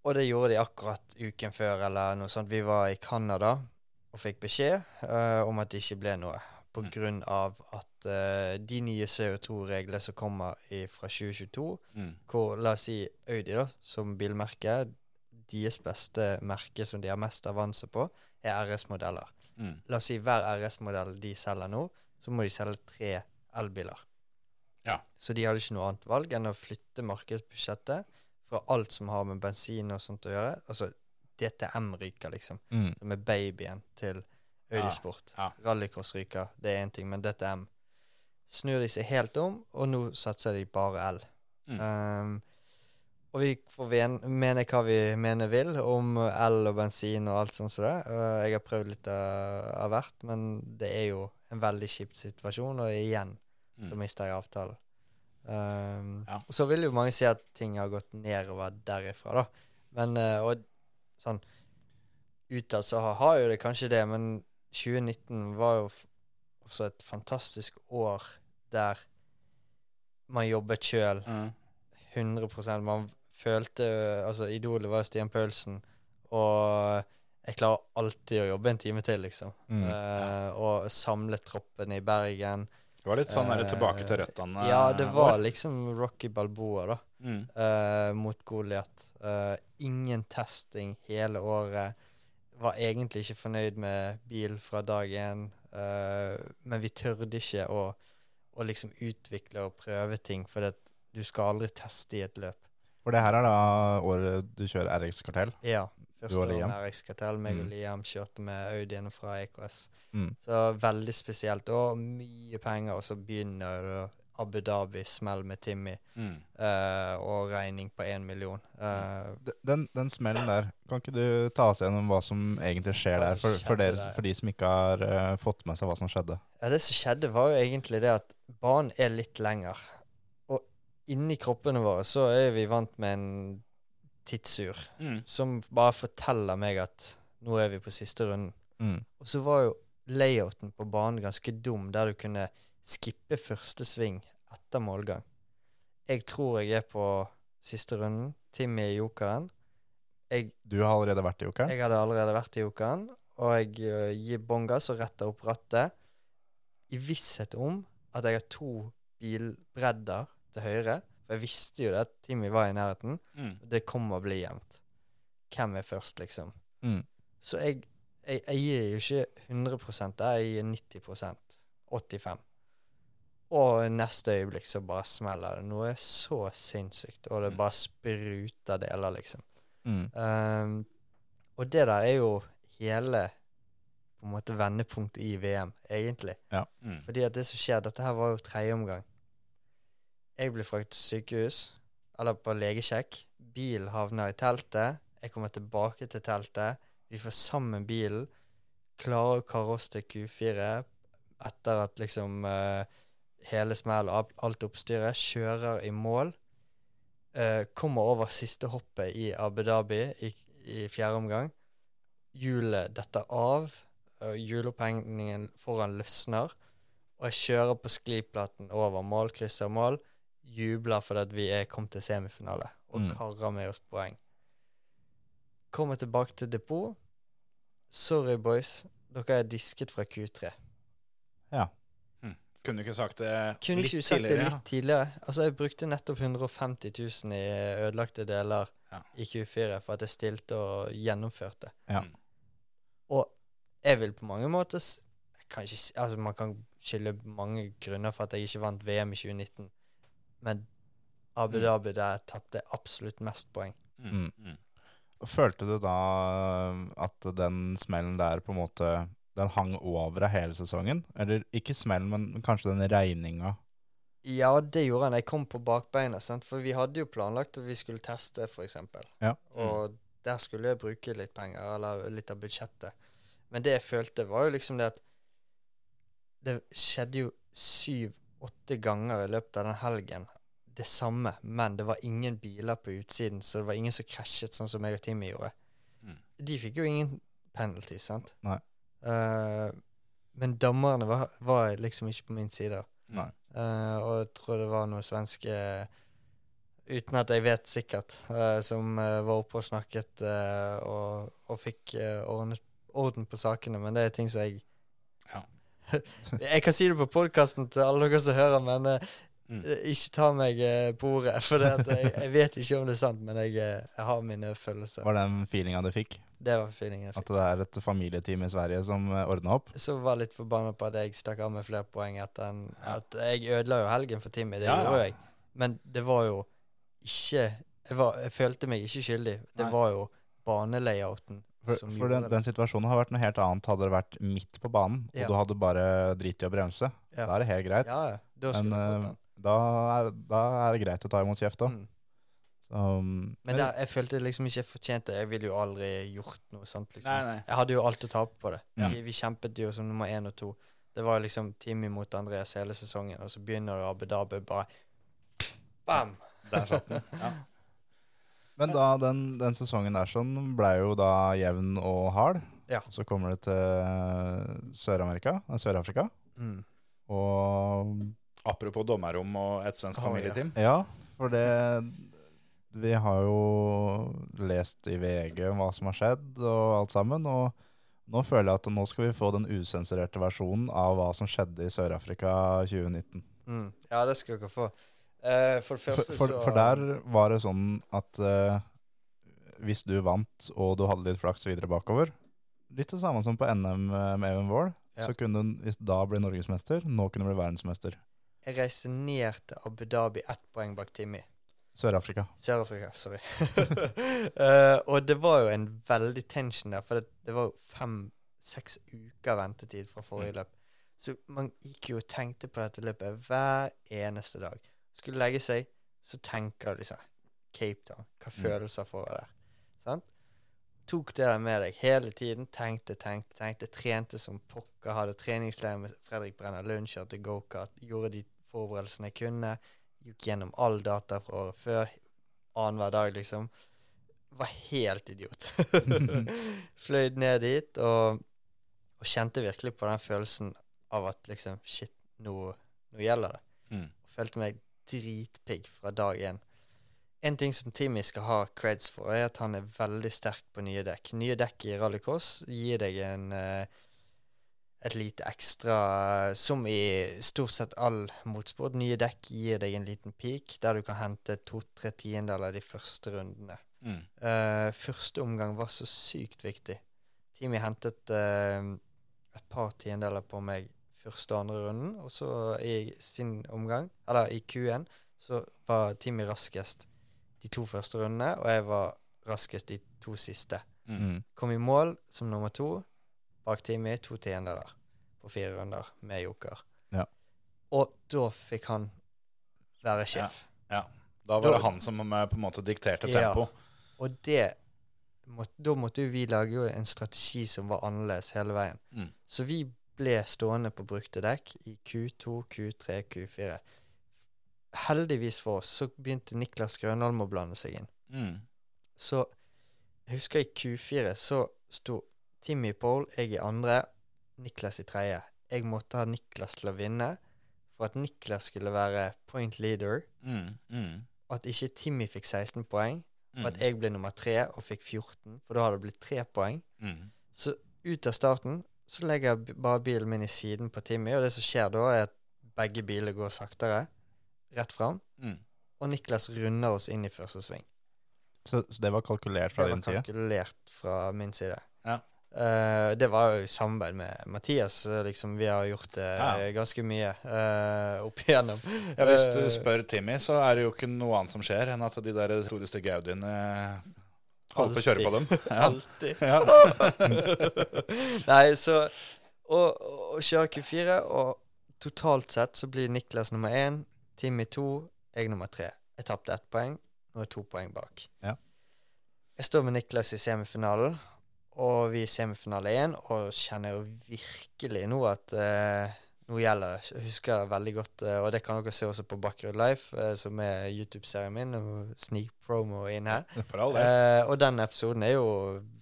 Og det gjorde de akkurat uken før, eller noe sånt. Vi var i Canada og fikk beskjed uh, om at det ikke ble noe. På Mm. grunn av at uh, de nye CO2-reglene som kommer i, fra 2022, Mm. hvor la oss si Audi da, som bilmerke, deres beste merke som de har mest avanse på, er RS-modeller. Mm. La oss si hver RS-modell de selger nå, så må de selge tre elbiler. Ja. Så de hadde ikke noe annet valg enn å flytte markedsbudsjettet fra alt som har med bensin og sånt å gjøre. Altså DTM ryker, liksom. Mm. Som er babyen til Ja, ja. Rallycross ryker, det er én ting, men DTM snur de seg helt om, og nå satser de bare el. Mm. Um, og vi får mene hva vi mener vil om el og bensin og alt sånt som det. Uh, jeg har prøvd litt av, hvert, men det er jo en veldig kjip situasjon, og igjen så Mm. mister jeg avtalen. Um, Ja. og Så vil jo mange si at ting har gått nedover derifra, da. Men uh, og sånn utad så har, jo det kanskje det, men 2019 var jo også et fantastisk år der man jobbet sjøl Mm. 100% Man følte Altså, idolet var Stian Paulsen, og jeg klarer alltid å jobbe en time til, liksom. Mm. Uh, og samle troppene i Bergen. Det var litt sånn uh, Eh, tilbake til røttene. Ja, det var år. liksom Rocky Balboa, da. Mm. Uh, mot Goliat. Uh, ingen testing hele året. Var egentlig ikke fornøyd med bil fra dag én, eh, men vi tørde ikke å, å liksom utvikle og prøve ting, for du skal aldri teste i et løp. For det her er da året du kjører RX Kartell. Ja. Første året RX Kartell, meg og Mm. Liam kjørte med Audien fra EKS. Mm. Så veldig spesielt. Og mye penger, og så begynner det Abu Dhabi, smell med Timmy, Mm. Uh, og regning på én million. Uh, Den, den smellen der, kan ikke du ta oss gjennom hva som egentlig skjer der, for, for, dere, der. for de som ikke har uh, fått med seg hva som skjedde? Ja, det som skjedde var jo egentlig det at banen er litt lenger. Inni kroppene våre så er vi vant med en tidsur Mm. som bare forteller meg at nå er vi på siste runden. Mm. Og så var jo layouten på banen ganske dum, der du kunne skippe første sving etter målgang. Jeg tror jeg er på siste runden. Timmy er jokeren. Jeg, Du har allerede vært i jokeren? jeg hadde allerede vært i jokeren, og jeg uh, gir bånn gass og retter opp rattet i visshet om at jeg har to bilbredder til høyre. For jeg visste jo det at Timmy var i nærheten. Mm. Det kommer å bli jevnt. Hvem er først, liksom? Mm. Så jeg, jeg, jeg gir jo ikke 100 der, jeg gir 90% 85 Og neste øyeblikk så bare smeller det noe så sinnssykt, og det Mm. bare spruter deler, liksom. Mm. Um, og det der er jo hele på en måte vendepunktet i VM, egentlig. Mm. Fordi at det som skjer, dette her var jo tredje omgang. Jeg blir fraktet til sykehus, eller på legesjekk. Bilen havner i teltet. Jeg kommer tilbake til teltet. Vi får sammen bilen. Klarer å karre oss til Q4 etter at liksom uh, hele smell og alt oppstyret. Kjører i mål. Uh, kommer over siste hoppet i Abu Dhabi i, i fjerde omgang. Hjulet detter av. Uh, Hjulopphengningen foran løsner. Og jeg kjører på skliplaten over mål, krysser mål. Jubler fordi at vi er kommet til semifinale og Mm. karrer med oss poeng. Kommer tilbake til depot. Sorry, boys. Dere er disket fra Q3. Ja. Kunne du ikke sagt det Kunne litt ikke sagt sagt det tidligere? litt tidligere? Altså, jeg brukte nettopp 150 000 i ødelagte deler Ja. i Q4 for at jeg stilte og gjennomførte. Ja. Mm. Og jeg vil på mange måter jeg kan ikke, altså Man kan skylde mange grunner for at jeg ikke vant VM i 2019, men Abu Mm. Dhabi der tapte absolutt mest poeng. Mm. Mm. Følte du da at den smellen der på en måte Den hang over deg hele sesongen? Eller ikke smellen, men kanskje den regninga? Ja, det gjorde han. Jeg kom på bakbeina, sant? for vi hadde jo planlagt at vi skulle teste, f.eks. Ja. Og der skulle jeg bruke litt penger, eller litt av budsjettet. Men det jeg følte, var jo liksom det at det skjedde jo syv-åtte ganger i løpet av den helgen det samme, men det var ingen biler på utsiden, så det var ingen som krasjet sånn som jeg og Timmy gjorde. Mm. De fikk jo ingen penalty, sant? Nei. Uh, men dommerne var, var liksom ikke på min side. Nei. Uh, og jeg tror det var noe svenske Uten at jeg vet sikkert, uh, som uh, var oppe og snakket uh, og, og fikk ordnet, orden på sakene. Men det er ting som jeg. jeg kan si det på podkasten til alle dere som hører, men eh, Mm. ikke ta meg eh, på ordet. For jeg, jeg vet ikke om det er sant, men jeg, eh, jeg har mine følelser. Var det den feelinga du fikk? Det var feelingen jeg fikk. At det er et familieteam i Sverige som ordna opp? Så var jeg litt forbanna på at jeg stakk av med flere poeng etter en, at jeg ødela jo helgen for Timmy. Det Ja, ja. gjorde jeg. Men det var jo ikke jeg, var, jeg følte meg ikke skyldig. Det Nei. var jo banelayouten For, som for den, den situasjonen har vært noe helt annet hadde det vært midt på banen, og Ja. du hadde bare driti i å bremse. Ja. Da er det helt greit. Ja, ja. Da Men eh, da, er, da er det greit å ta imot kjeft òg. Mm. Um, Men der, jeg følte liksom ikke jeg fortjente det. Jeg ville jo aldri gjort noe sånt. liksom. Nei, nei. Jeg hadde jo alt å tape på det. Ja. Vi, vi kjempet jo som nummer én og to. Det var liksom Timmy mot Andreas hele sesongen, og så begynner Abu Dhabi bare Bam! Der satt den. Ja. Men da, den, den sesongen der sånn ble jo da jevn og hard. Ja. Så kommer det til Sør-Amerika, Sør-Afrika. Mm. Og Apropos dommerrom og et svensk ja. familieteam. ja, for det Vi har jo lest i VG hva som har skjedd og alt sammen. Og nå føler jeg at nå skal vi få den usensurerte versjonen av hva som skjedde i Sør-Afrika 2019. Mm. Ja, det skal dere få. Eh, for For, første for, så for der var det sånn at uh, hvis du vant og du hadde litt flaks videre bakover Litt det samme som på NM med Even Wall. Ja. Så kunne du da bli norgesmester. Nå kunne du bli verdensmester. Jeg reiste ned til Abu Dhabi ett poeng bak Timmy. Sør-Afrika. Sør-Afrika, sorry. uh, og det var jo en veldig tension der, for det, det var jo fem-seks uker ventetid fra forrige løp. Så man gikk jo og tenkte på dette løpet hver eneste dag. Skulle legge seg, så tenker du liksom Cape Town. Hva følelser får jeg der? Sant? Tok det der med deg hele tiden. Tenkte, tenkte, tenkte. Trente som pokker. Hadde treningsleir med Fredrik Brenner Lund, kjørte gokart. Gjorde de forberedelsene jeg kunne. Gikk gjennom all data fra året før. Annenhver dag, liksom. Var helt idiot. Fløy ned dit og, og kjente virkelig på den følelsen av at liksom Shit, nå, nå gjelder det. Mm. Følte meg dritpigg fra dag én. En ting som Timmy skal ha creds for, er at han er veldig sterk på nye dekk. Nye dekk i rallycross gir deg en eh, et lite ekstra Som i stort sett all motorsport. Nye dekk gir deg en liten peak der du kan hente to-tre tiendedeler de første rundene. Mm. Uh, første omgang var så sykt viktig. Timmy hentet uh, et par tiendedeler på meg første og andre runden, og så i sin omgang, eller i Q1, så var Timmy raskest de to første rundene, og jeg var raskest de to siste. Mm. Mm. Kom i mål som nummer to bak Timmy, to tiendedeler på fire runder med joker. Ja. Og da fikk han være sjef. Ja. Da var det han som eh, på en måte dikterte Ja. tempo. Og det må, da måtte jo vi lage jo en strategi som var annerledes hele veien. Mm. Så vi ble stående på brukte dekk i Q2, Q3, Q4. Heldigvis for oss så begynte Niklas Grønholm å blande seg inn. Mm. Så jeg husker i Q4 så sto Timmy pole, jeg i andre, Niklas i tredje. Jeg måtte ha Niklas til å vinne for at Niklas skulle være point leader. Mm. Mm. At ikke Timmy fikk 16 poeng. Mm. Og at jeg ble nummer tre og fikk 14, for da hadde det blitt tre poeng. Mm. Så ut av starten så legger jeg bare bilen min i siden på Timmy, og det som skjer da, er at begge biler går saktere rett fram, Mm. og Niklas runder oss inn i første sving. Så, så det var kalkulert fra Det var din side? kalkulert fra min side. Ja. Uh, det var jo i samarbeid med Mathias. eh, liksom Vi har gjort det Ja. ganske mye uh, opp igjennom. Ja, Hvis du spør Timmy, så er det jo ikke noe annet som skjer enn at de der store stygge Audiene holder på å kjøre på dem. Alltid. Ja. Nei, så Å å kjøre Q4, og totalt sett så blir Niklas nummer én, Timmy to, jeg nummer tre. Jeg tapte ett poeng, nå er to poeng bak. Ja. Jeg står med Niklas i semifinalen, og vi er i semifinale én, og kjenner jo virkelig nå at eh, nå gjelder det. Jeg husker veldig godt, eh, og det kan dere se også på Bakkerud Life, eh, som er YouTube-serien min, og sneak promo inn her. For all. Eh, og den episoden er jo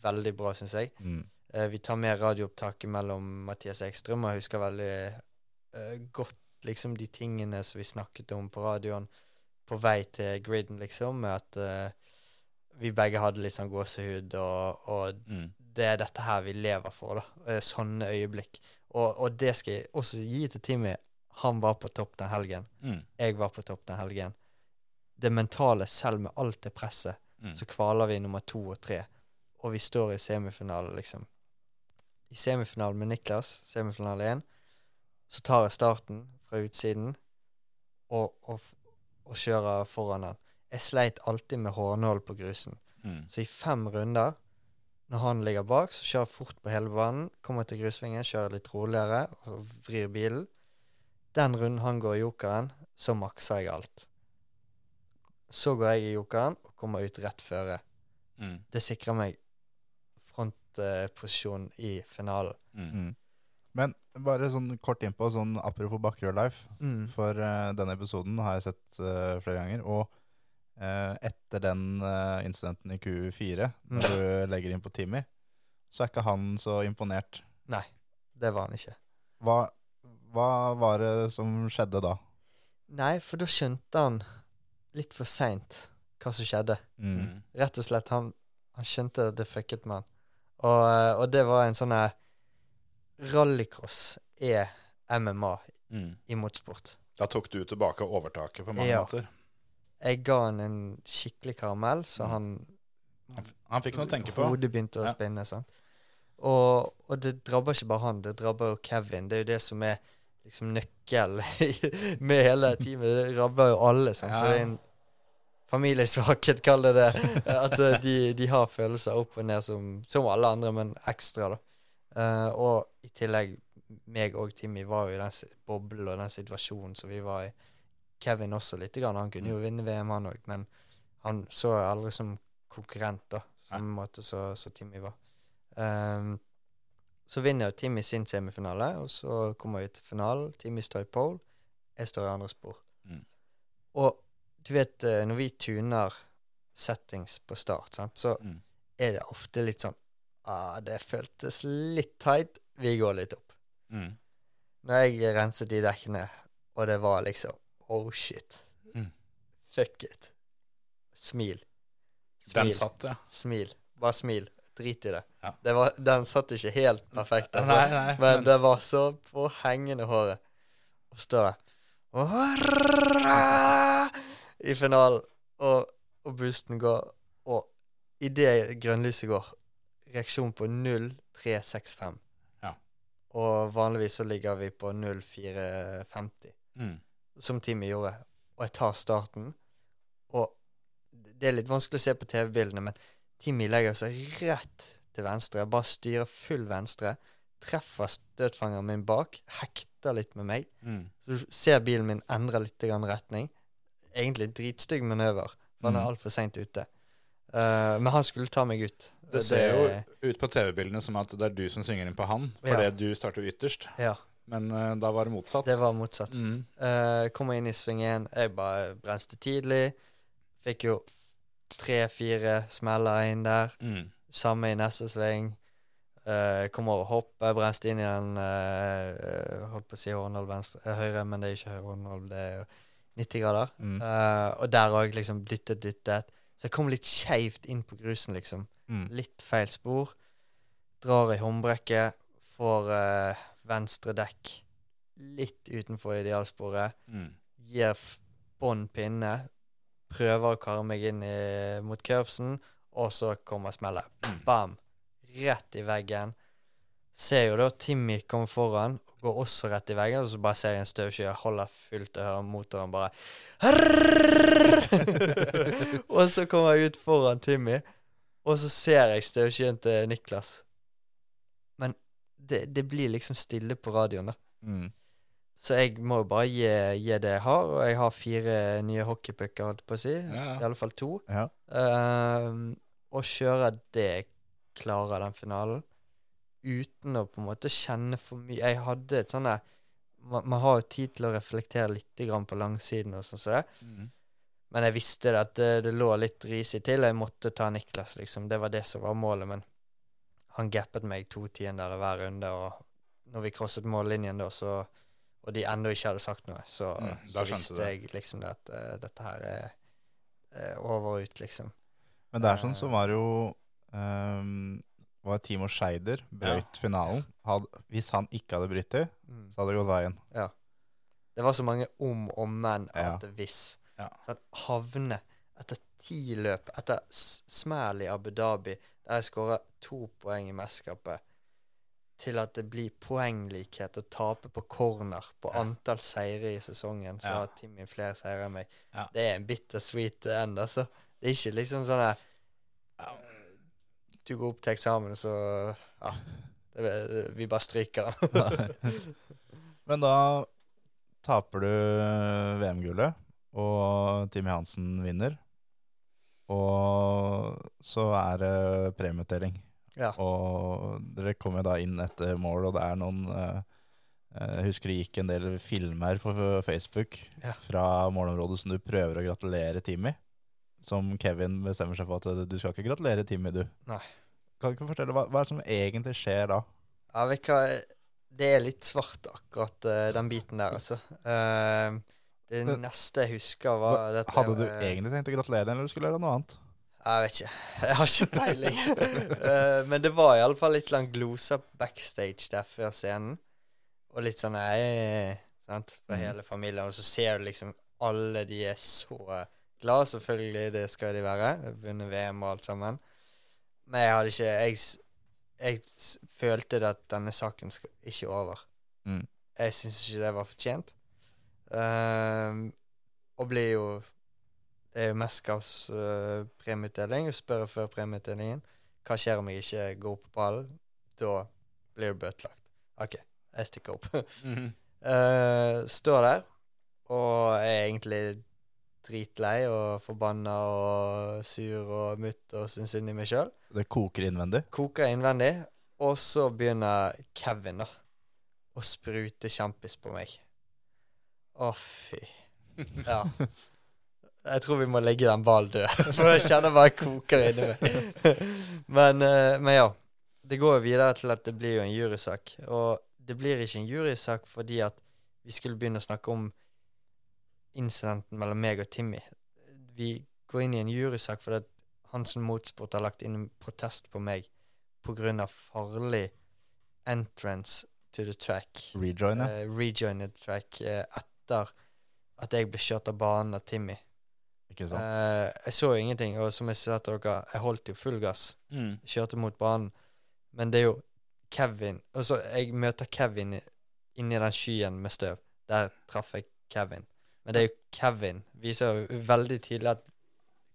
veldig bra, syns jeg. Mm. Eh, vi tar med radioopptaket mellom Mathias Ekstrøm, og jeg husker veldig eh, godt liksom de tingene som vi snakket om på radioen på vei til griden, liksom, at vi begge hadde litt sånn gåsehud, og, og Mm. Det er dette her vi lever for, da. Eh, Sånne øyeblikk. Og, og det skal jeg også gi til Timmy. Han var på topp den helgen. Mm. Jeg var på topp den helgen. Det mentale, selv med alt det presset, Mm. så kvaler vi nummer to og tre. Og vi står i semifinale, liksom. I semifinalen med Niklas, semifinale én, så tar jeg starten fra utsiden og, og, og kjører foran han. Jeg sleit alltid med hårnål på grusen. Mm. Så i fem runder, når han ligger bak, så kjører fort på hele banen. Kommer til grusvingen, kjører litt roligere og vrir bilen. Den runden han går i jokeren, så makser jeg alt. Så går jeg i jokeren og kommer ut rett føre. Mm. Det sikrer meg frontposisjon i finalen. Mm. Mm. Men bare sånn kort innpå, sånn apropos Bakkerud Life. Mm. For uh, denne episoden har jeg sett uh, flere ganger. Og eh, etter den eh, incidenten i Q4, Mm. når du legger inn på Timmy, så er ikke han så imponert. Nei, Det var han ikke. Hva, hva var det som skjedde da? Nei, for da skjønte han litt for seint hva som skjedde. Mm. Mm. Rett og slett, han, han skjønte at det fucket med han. Og, eh, og det var en sånn her Rallycross er MMA Mm. i motorsport. Da tok du tilbake overtaket på mange Ja. måter. Jeg ga han en skikkelig karamell, så Mm. han Han, han fikk noe å tenke på. Hodet begynte å Ja. spinne. sant? Og, og det drabber ikke bare han, det drabber jo Kevin. Det er jo det som er liksom nøkkel med hele teamet. Det drabber jo alle. sant? For det er en familiesvakhet, kall det det. At eh, de, de har følelser opp og ned som, som alle andre, men ekstra, da. Uh, og i tillegg, meg og Timmy var jo i den boblen og den situasjonen som vi var i. Kevin også litt. grann. Han kunne jo vinne VM, han òg, men han så jeg aldri som konkurrent, da. Samme måte som så Timmy var. Um, så vinner Timmy sin semifinale, og så kommer vi til finalen. Timmy står i pole, jeg står i andre spor. Mm. Og du vet, eh, når vi tuner settings på start, sant, så Mm. er det ofte litt sånn ah, Det føltes litt tight. Vi går litt opp. Mm. Når jeg renset de dekkene, og det var liksom Oh shit. Mm. Fuck it. Smil. Den Smil. satt, ja. Smil. Bare smil. Drit i det. Ja. det var, den satt ikke helt perfekt, altså. Nei, nei, men men- det var så på hengende håret. Og står det i finalen, og, og boosten går, og idet grønnlyset går, reaksjon på 0365. Ja. Og vanligvis så ligger vi på 0450 Mm. Som Timmy gjorde, og jeg tar starten. Og det er litt vanskelig å se på TV-bildene, men Timmy legger seg rett til venstre, bare styrer full venstre, treffer støtfangeren min bak, hekter litt med meg, Mm. så du ser bilen min endre litt retning. Egentlig dritstygg manøver, for han er Mm. altfor seint ute. Uh, men han skulle ta meg ut. Det ser jo ut på TV-bildene som at det er du som svinger inn på han, Ja. fordi du starter ytterst. Ja, Men uh, da var det motsatt. det var motsatt. Mm. Uh, kom inn i sving 1. Jeg bare bremste tidlig. Fikk jo tre-fire smeller inn der. Mm. Samme i neste sving. Uh, kom over hoppet, bremste inn i den Holdt på å si håndhold venstre, høyre, men det er ikke høyre håndhold, det er jo 90 grader. Mm. Og der òg liksom dyttet, dyttet. Så jeg kom litt skeivt inn på grusen, liksom. Mm. Litt feil spor. Drar i håndbrekket, får venstre dekk litt utenfor idealsporet Mm. gir bånn pinne, prøver å karre meg inn i, mot curbsen, og så kommer smellet. Bam! Rett i veggen. Ser jo da Timmy komme foran, går også rett i veggen, og så bare ser jeg en støvskyger holder fullt og hører motoren bare Og så kommer jeg ut foran Timmy, og så ser jeg støvskyen til Niklas. Men det, det blir liksom stille på radioen, da. Mm. Så jeg må jo bare gi, gi det jeg har, og jeg har fire nye hockeypucker, holdt på å si. Ja, ja. I alle fall to. Ja. Ehm, og kjøre det jeg klarer den finalen, uten å på en måte kjenne for mye. Jeg hadde et sånn man, man har jo tid til å reflektere litt på langsiden og sånn som det. Mm. Men jeg visste det at det, det lå litt risig til. Jeg måtte ta Niklas, liksom. Det var det som var målet. Men han gappet meg to tiendedeler hver runde, og når vi krosset mållinjen da, så og de ennå ikke hadde sagt noe, så, Mm, så visste jeg liksom det at uh, dette her er, uh, over og ut, liksom. Men det er sånn så var jo um, var Timo Scheider brøyt finalen. Had, hvis han ikke hadde brytt det, Mm. så hadde det gått veien. Ja. Det var så mange om og men Ja. at ja. hvis. Ja. Så at havne etter ti løp, etter smell i Abu Dhabi, der jeg skåra to poeng i mesterskapet, til at det blir poenglikhet og tape på corner på Ja. antall seire i sesongen, så Ja. har Timmy flere seire enn meg. Ja. Det er en bitter sweet end, altså. Det er ikke liksom sånn at Du går opp til eksamen, og så Ja. Det, det, vi bare stryker den. Men da taper du VM-gullet, og Timmy Hansen vinner. Og så er det premieutdeling. Ja. Og dere kommer da inn etter mål, og det er noen eh, Jeg husker det gikk en del filmer på Facebook Ja. fra målområdet som du prøver å gratulere Timmy. Som Kevin bestemmer seg for at du skal ikke gratulere Timmy, du. Nei. Kan du ikke fortelle hva, hva er det som egentlig skjer da? Ja, vet hva Det er litt svart, akkurat eh, den biten der, altså. Eh, det neste jeg husker, var dette Hadde du med, egentlig tenkt å gratulere den, eller skulle du gjøre noe annet? Jeg vet ikke. Jeg har ikke peiling. uh, men det var iallfall litt sånn gloser backstage der før scenen. Og litt sånn nei, sant, for mm. hele familien. Og så ser du liksom alle de er så glad. Selvfølgelig, det skal de være. Vunnet VM og alt sammen. Men jeg hadde ikke Jeg, jeg følte at denne saken skal ikke over. Mm. Jeg syns ikke det var fortjent. Ehm, og blir jo Det er jo Mesterskaps uh, premieutdeling. Og spør før premieutdelingen hva skjer om jeg ikke går opp på pallen. Da blir det bøtelagt. OK, jeg stikker opp. mm -hmm. uh, står der og er egentlig dritlei og forbanna og sur og mutt og syns synd i meg sjøl. Det koker innvendig. Koker innvendig. Og så begynner Kevin da å sprute kjampis på meg. Å, fy. Ja. Jeg tror vi må legge den ballen død, for jeg kjenner bare koker inni meg. Men, eh, men ja. Det går jo videre til at det blir jo en jurysak. Og det blir ikke en jurysak fordi at vi skulle begynne å snakke om incidenten mellom meg og Timmy. Vi går inn i en jurysak fordi at Hansen Motorsport har lagt inn en protest på meg pga. farlig entrance to the track. Rejoin, ja. Eh, rejoined track eh, etter at jeg ble kjørt av banen av Timmy. Ikke sant? Eh, jeg så jo ingenting, og som jeg sa til dere, jeg holdt jo full gass. Mm. Kjørte mot banen. Men det er jo Kevin Altså, jeg møter Kevin inni den skyen med støv. Der traff jeg Kevin. Men det er jo Kevin. Viser jo veldig tydelig at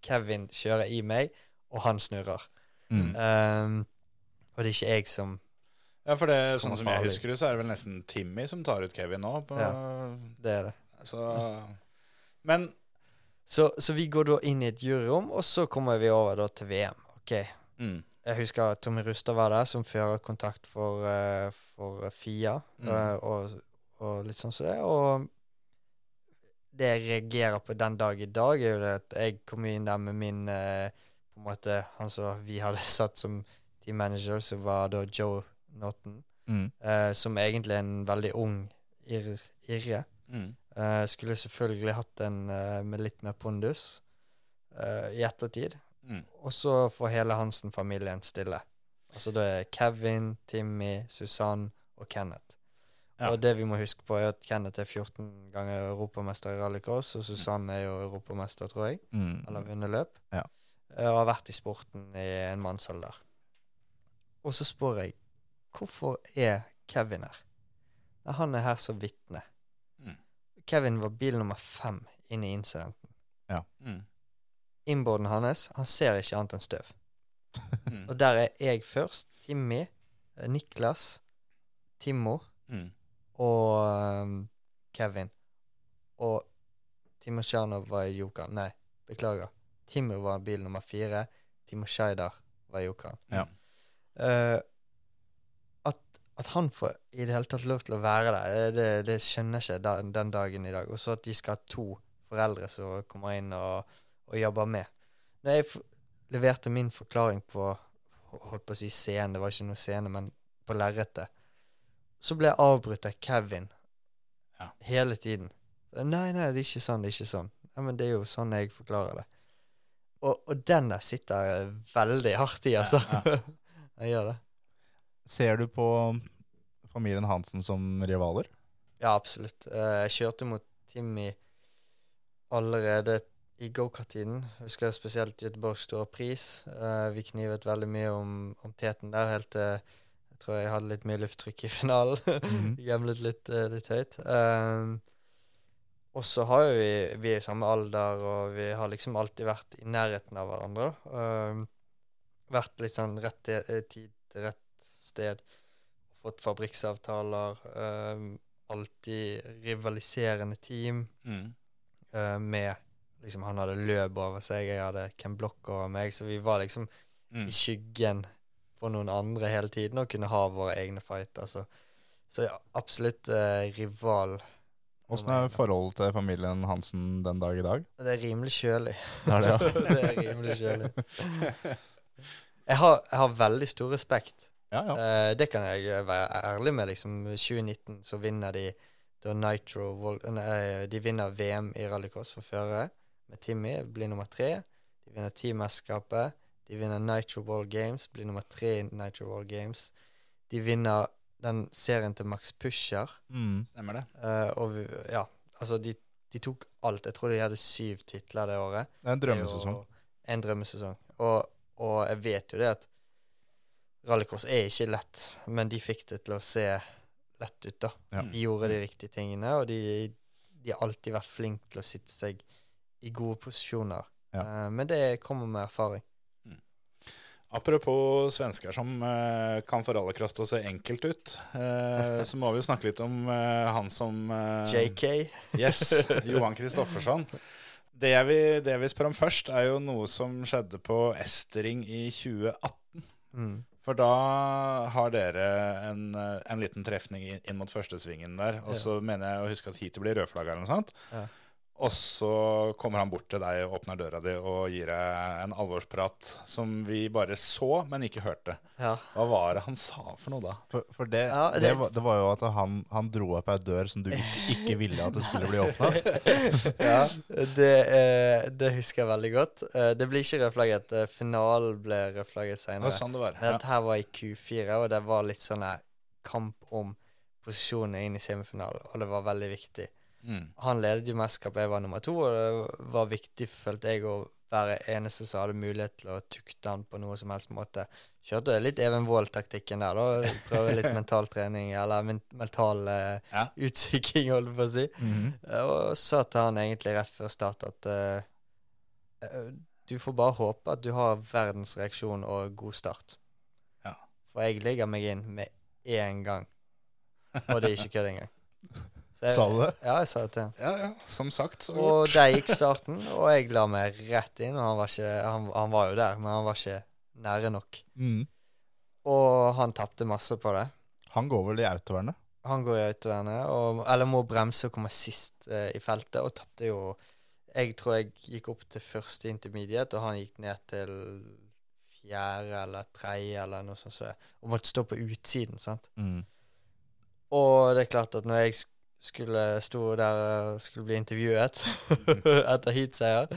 Kevin kjører i meg, og han snurrer. Mm. Um, og det er ikke jeg som Ja, for det, Som sånn som jeg husker det, så er det vel nesten Timmy som tar ut Kevin nå. På, Det er det. Så Men Så, så vi går da inn i et juryrom, og så kommer vi over da til VM. Ok, mm. Jeg husker Tommy Rustad var der, som fører kontakt for, eh, for FIA, Mm. eh, og, og litt sånn som det. Og det jeg reagerer på den dag i dag, er jo det at jeg kom inn der med min eh, På en måte Han som vi hadde satt som team manager, som var da Joe Norton, Mm. eh, som egentlig er en veldig ung ir irre. Mm. Eh, skulle selvfølgelig hatt en eh, med litt mer pondus eh, i ettertid. Mm. Og så får hele Hansen-familien stille. Altså det er Kevin, Timmy, Susann og Kenneth. Ja. Og det vi må huske på, er at Kenneth er 14 ganger europamester i rallycross, og Susann er jo europamester, tror jeg. Mm. Eller vunnet løp. Ja. Eh, Og har vært i sporten i en mannsalder. Og så spør jeg hvorfor er Kevin her? Nei, han er her som vitne. Mm. Kevin var bil nummer fem inn i incidenten. Mm. Innborden hans, han ser ikke annet enn støv. Mm. Og der er jeg først. Timmy, eh, Niklas, Timmo Mm. og um, Kevin. Og Timosjanov var i jokeren. Nei, beklager. Timur var bil nummer fire. Timo Shaidar var i jokeren. Ja. Eh, at, at han får i det hele tatt lov til å være der, det, det, det skjønner jeg ikke den, den dagen i dag. Og så at de skal ha to foreldre som kommer inn og, og jobber med. Når jeg leverte min forklaring på holdt på å si scene, det var ikke noe scene, men på lerretet. Så ble jeg avbrutt av Kevin Ja. hele tiden. Nei, nei, det er ikke sånn, det er ikke sånn. Ja, men det er jo sånn jeg forklarer det. Og, og den der sitter veldig hardt i, altså. jeg gjør det. Ser du på familien Hansen som rivaler? Ja, absolutt. Eh, Jeg kjørte mot Timmy allerede i gokart-tiden. Jeg Husker spesielt Göteborgs store pris. Eh, vi knivet veldig mye om, om teten der, helt til jeg tror jeg hadde litt mye lufttrykk i finalen. Mhm. Gjemlet litt, eh, litt høyt. Og så har jo vi Vi er i samme alder, og vi har liksom alltid vært i nærheten av hverandre. Um, vært litt sånn rett tid til rett sted. Fått fabrikksavtaler. Um, alltid rivaliserende team Mm. eh, med liksom Han hadde løp over seg, jeg hadde Ken Block over meg, så vi var liksom Mm. i skyggen på noen andre hele tiden og kunne ha våre egne fighter. Så, så ja, absolutt eh, rival. Åssen er forholdet til familien Hansen den dag i dag? Det er rimelig kjølig. Det er det, ja. det er rimelig kjølig. Jeg har, jeg har veldig stor respekt. Ja, ja. Uh, det kan jeg eh, være ærlig med. liksom 2019 så vinner de da Nitro Vol- nei, De vinner VM i rallycross for førere med Timmy, blir nummer tre. De vinner teammesterskapet. De vinner Nitro World Games, blir nummer tre i Nitro World Games. De vinner den serien til Max Pusher. Mm. Stemmer det. Uh, og vi, ja, altså de, de tok alt. Jeg tror de hadde syv titler det året. Det er en drømmesesong. Jo En drømmesesong. Og, og jeg vet jo det at rallycross er ikke lett, men de fikk det til å se lett ut, da. Ja. De gjorde de riktige tingene, og de, de har alltid vært flinke til å sitte seg i gode posisjoner. Ja. Uh, men det kommer med erfaring. Apropos svensker som uh, kan få rallycross til å se enkelt ut, uh, så må vi jo snakke litt om uh, han som JK. Yes, Johan Kristoffersson. Det jeg, vil, det jeg vil spørre om først, er jo noe som skjedde på Estering i 2018. Mm. For da har dere en, eh, en liten trefning inn, inn mot førstesvingen der. Og så mener jeg å huske at heatet blir rødflagga eller noe sånt. Ja. Og så kommer han bort til deg og åpner døra di og gir deg en alvorsprat som vi bare så, men ikke hørte. Ja. Hva var det han sa for noe da? For, for det, Ja, det, det- var, det var jo at han, han dro opp ei dør som du ikke, ikke ville at det skulle bli åpna. ja, det, eh, det husker jeg veldig godt. Eh, det blir ikke rødflagget. Eh, finalen ble rødflagget Det senere. sånn det var. Men Ja. dette her var i Q4, og det var litt sånn kamp om posisjonene inn i semifinalen, og det var veldig viktig. Mm. Han ledet jo mesterskapet, jeg var nummer to, og det var viktig, følte jeg, å være eneste som hadde mulighet til å tukte han på noe som helst måte. Kjørte litt Even Wold-taktikken der, da. Prøve litt mental trening, eller men mental eh, Ja. utsyking, holdt jeg på å si. Mhm. Eh, Og sa til han egentlig rett før start at eh, eh, du får bare håpe at du har verdens reaksjon og god start. Ja. For jeg legger meg inn med én gang, og det er ikke kødd engang. Så jeg- Sa du det? Ja, jeg sa det til ham. ja, ja. Som sagt, så Og der gikk starten, og jeg la meg rett inn. Og han var, ikke, han, han var jo der, men han var ikke nære nok. Mm. Og han tapte masse på det. Han går vel i autovernet? Han går i autovernet, og, eller må bremse og komme sist eh, i feltet, og tapte jo Jeg tror jeg gikk opp til første intermediate, og han gikk ned til fjerde eller tredje eller noe sånt. Så, og måtte stå på utsiden, sant. Mm. Og det er klart at når jeg sk- skulle stå der og skulle bli intervjuet etter heatseier,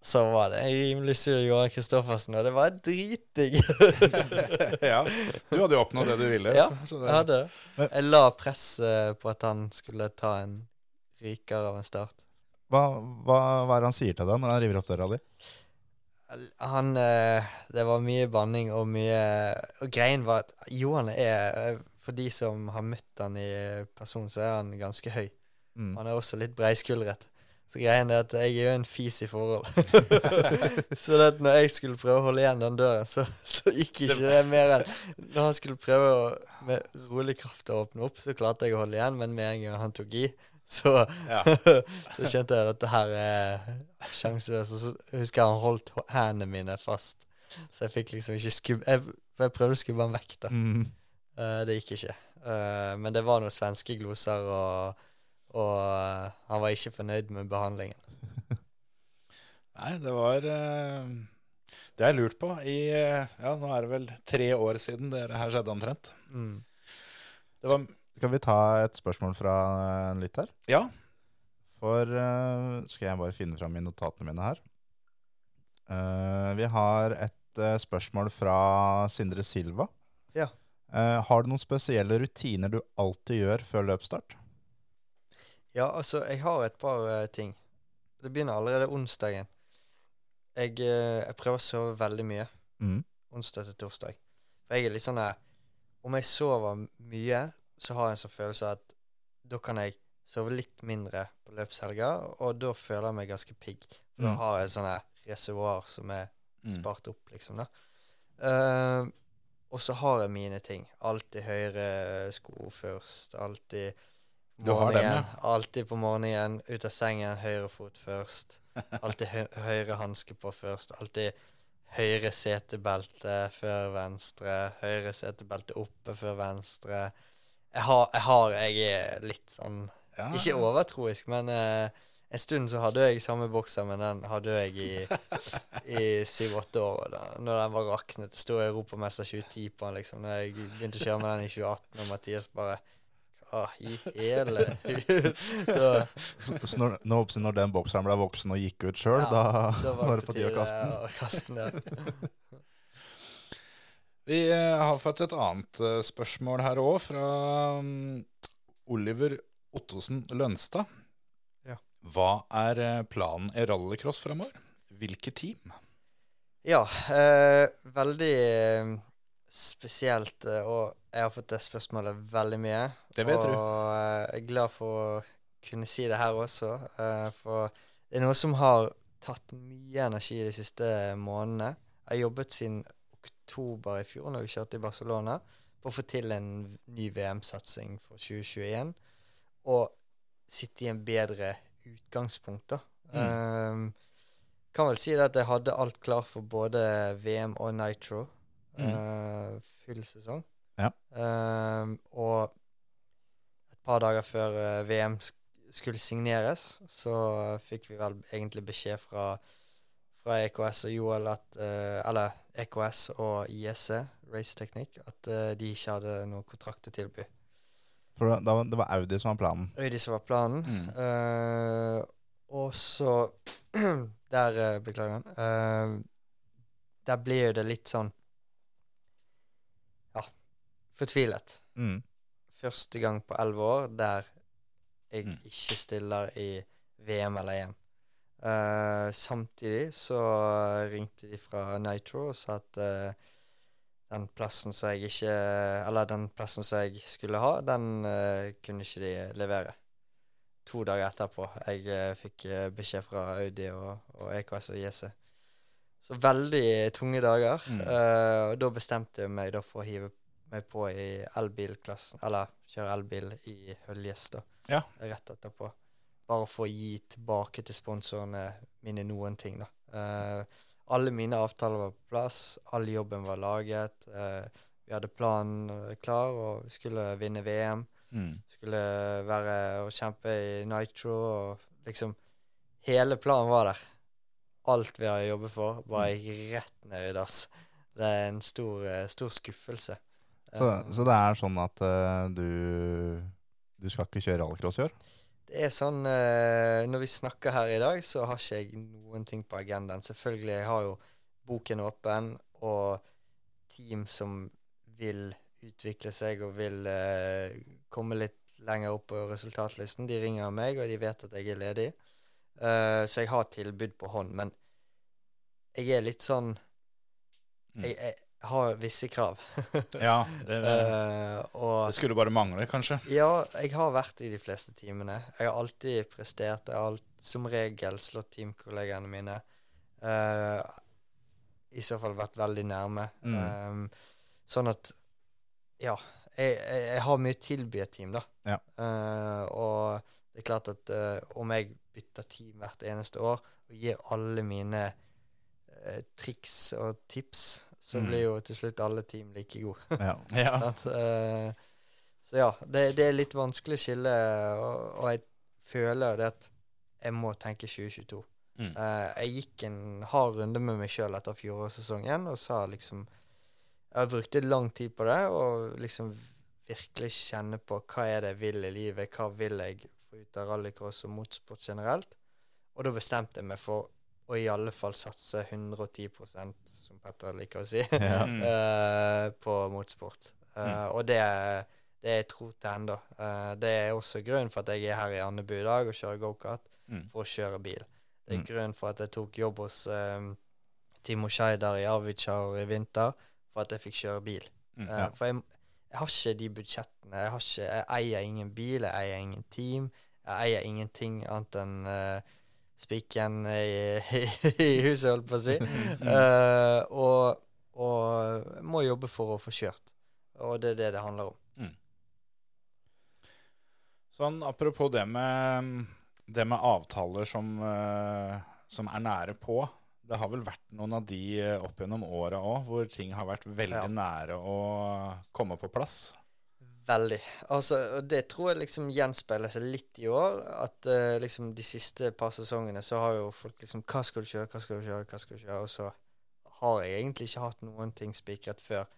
så var det en rimelig sur Johan Kristoffersen, og det var dritdigg. ja. Du hadde jo oppnådd det du ville. Ja, så Jeg hadde det. Jeg la press eh, på at han skulle ta en ryker av en start. Hva, hva, hva er det han sier til deg når han river opp døra di? Han eh, Det var mye banning og mye Og greien var at Johan er eh, For de som har møtt han i person, så er han ganske høy. Mm. Han er også litt breiskuldret. Så greien er at jeg er jo en fis i forhold. så det at når jeg skulle prøve å holde igjen den døren, så, så gikk ikke det mer enn Når han skulle prøve å med rolig kraft å åpne opp, så klarte jeg å holde igjen, men med en gang han tok i, så, Ja. så kjente jeg at dette her er sjanseløst. Og så husker jeg han holdt hendene mine fast, så jeg fikk liksom ikke skubbe jeg, jeg prøvde å skubbe han vekk, da. Mm. Eh, det gikk ikke. Eh, men det var noen svenske gloser, og, og eh, han var ikke fornøyd med behandlingen. Nei, det var eh, Det har jeg lurt på i Ja, nå er det vel tre år siden det her skjedde omtrent. Mm. Det var Skal vi ta et spørsmål fra en lytter? Ja. For skal jeg bare finne fram i notatene mine her. Eh, vi har et spørsmål fra Sindre Silva. Ja. Eh, har du noen spesielle rutiner du alltid gjør før løpsstart? Ja, altså, jeg har et par uh, ting. Det begynner allerede onsdagen. Jeg, uh, jeg prøver å sove veldig mye Mm. onsdag til torsdag. For jeg er litt sånn der Om jeg sover mye, så har jeg en sånn følelse at da kan jeg sove litt mindre på løpshelga, og da føler jeg meg ganske pigg. For da Mm. har jeg et sånt reservoar som er Mm. spart opp, liksom. da. Eh, og så har jeg mine ting. Alltid høyre sko først. Alltid morgenen. Alltid på morgenen. Ut av sengen, høyre fot først. Alltid hø høyre hanske på først. Alltid høyre setebelte før venstre. Høyre setebelte oppe før venstre. Jeg har, jeg, har, jeg er litt sånn ja. Ikke overtroisk, men eh, en stund så hadde jeg samme bokser, men den hadde jeg i, i syv-åtte år. Da når den var raknet, det jeg Europamester 2010 på den, liksom. Når jeg begynte å kjøre med den i 2018, og Mathias bare Hva i hele da, Så, så når, når den bokseren ble voksen og gikk ut sjøl, Ja, da, da var det på tide å kaste den. å kaste den. Vi eh, har fått et annet eh, spørsmål her òg, fra mm, Oliver Ottosen Lønstad. Hva er eh, planen i rallycross framover? Hvilke team? Ja, eh, veldig eh, spesielt, eh, og jeg har fått det spørsmålet veldig mye. Det vet og du. Og jeg er glad for å kunne si det her også, eh, for det er noe som har tatt mye energi de siste månedene. Jeg har jobbet siden oktober i fjor, når vi kjørte i Barcelona, på å få til en ny VM-satsing for 2021, og sitte i en bedre utgangspunkt, da. Mm. Eh, kan vel si at jeg hadde alt klart for både VM og Nitro. Mm. Uh, full sesong. Ja. Eh, og et par dager før eh, VM sk skulle signeres, så fikk vi vel egentlig beskjed fra, fra EKS og Joel at uh, Eller EKS og ISE, Race Technique, at uh, de ikke hadde noen kontrakt å tilby. For da, da- det var Audi som var planen. Audi som var planen. Mm. Uh, og så Der, beklager beklager. Uh, der blir jo det litt sånn Ja, fortvilet. Mm. Første gang på elleve år der jeg Mm. ikke stiller i VM eller EM. Uh, samtidig så ringte de fra Nitro og sa at eh, den plassen som jeg ikke Eller den plassen som jeg skulle ha, den uh, kunne ikke de levere. To dager etterpå. Jeg uh, fikk eh, beskjed fra Audi og, og EKS og JC. Så veldig tunge dager. Mm. Uh, og da bestemte jeg meg da for å hive meg på i elbilklassen, eller kjøre elbil i Høljes, da. Ja. Rett etterpå. Bare for å gi tilbake til sponsorene mine noen ting, da. Eh, alle mine avtaler var på plass, all jobben var laget. eh, vi hadde planen eh, klar, og vi skulle vinne VM. Mm. Skulle være og kjempe i Nitro, og liksom Hele planen var der. Alt vi har jobbet for, bare gikk rett ned i dass. Det er en stor, eh, stor skuffelse. Så, Eh, så det er sånn at uh, du, du skal ikke kjøre rallycross i år? Det er sånn eh, Når vi snakker her i dag, så har ikke jeg noen ting på agendaen. Selvfølgelig, jeg har jo boken åpen, og team som vil utvikle seg og vil eh, komme litt lenger opp på resultatlisten, de ringer meg, og de vet at jeg er ledig. Eh, så jeg har tilbud på hånd. Men jeg er litt sånn Mm. Jeg, jeg har visse krav. Ja, det, uh, og det skulle bare mangle, kanskje. ja, jeg har vært i de fleste teamene. Jeg har alltid prestert. Jeg har alt, som regel slått teamkollegene mine. Uh, I så fall vært veldig nærme. Mm. Um, sånn at Ja. Jeg, jeg, jeg har mye å tilby et team, da. Ja. Uh, og det er klart at om jeg bytter team hvert eneste år og gir alle mine triks og tips, så Mm. blir jo til slutt alle team like gode. Ja. Ja. At, uh, så ja, det, det er litt vanskelig å skille, og, og jeg føler det at jeg må tenke 2022. Mm. Uh, jeg gikk en hard runde med meg sjøl etter fjorårssesongen og sa liksom Jeg brukte lang tid på det, og liksom virkelig kjenne på hva er det jeg vil i livet, hva vil jeg få ut av rallycross og motorsport generelt. Og da bestemte jeg meg for å i alle fall satse 110% som Petter liker å si, Ja. Eh, på motorsport. Uh, Mm. Og det, det er tro til ennå. Uh, det er også grunnen for at jeg er her i Andebu i dag og kjører gokart Mm. for å kjøre bil. Det er Mm. grunnen for at jeg tok jobb hos um, Timo Scheidar i Arvidsjaur i vinter, for at jeg fikk kjøre bil. Mm, Eh, ja. For jeg, jeg har ikke de budsjettene. Jeg, har ikke, jeg eier ingen bil, jeg eier ingen team. Jeg eier ingenting annet enn uh, spiken i, i huset, holdt på å si. Uh, og, og må jobbe for å få kjørt. Og det er det det handler om. Sånn apropos det med, det med avtaler som, uh, som er nære på. Det har vel vært noen av de eh, opp gjennom åra òg, hvor ting har vært veldig Ja. nære å komme på plass. Veldig. Altså, og det tror jeg liksom gjenspeiler seg litt i år. At uh, liksom de siste par sesongene så har jo folk liksom Hva skal du kjøre, hva skal du kjøre, hva skal du kjøre? Og så har jeg egentlig ikke hatt noen ting spikret før.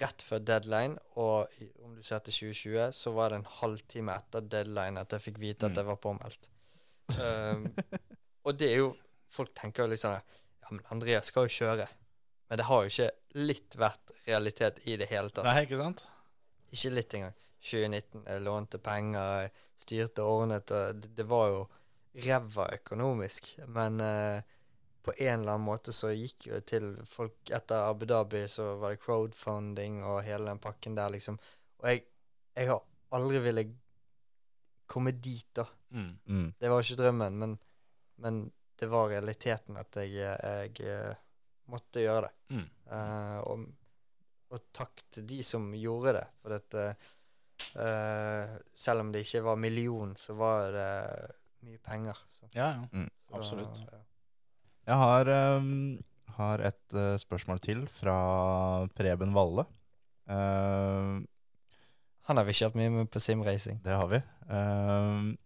Rett før deadline, og om du ser til 2020, så var det en halvtime etter deadline at jeg fikk vite at Mm. jeg var påmeldt. Um, og det er jo Folk tenker jo sånn Ja, men Andreas skal jo kjøre. Men det har jo ikke litt vært realitet i det hele tatt. Nei, ikke sant? Ikke litt engang. 2019, jeg lånte penger, jeg styrte og ordnet, og det, det var jo ræva økonomisk. Men eh, på en eller annen måte så gikk jo til folk Etter Abu Dhabi så var det crowdfunding og hele den pakken der, liksom. Og jeg, jeg har aldri villet komme dit, da. Mm. Mm. Det var ikke drømmen, men, men det var realiteten at jeg, jeg eh, måtte gjøre det. Mm. Uh, og, og takk til de som gjorde det. For dette, uh, selv om det ikke var million, så var det mye penger. Så, Ja, ja. Mm. så, Absolutt. ja. Jeg har, um, har et uh, spørsmål til fra Preben Valle. Uh, Han har vi kjørt mye med på simracing. det har vi. Um,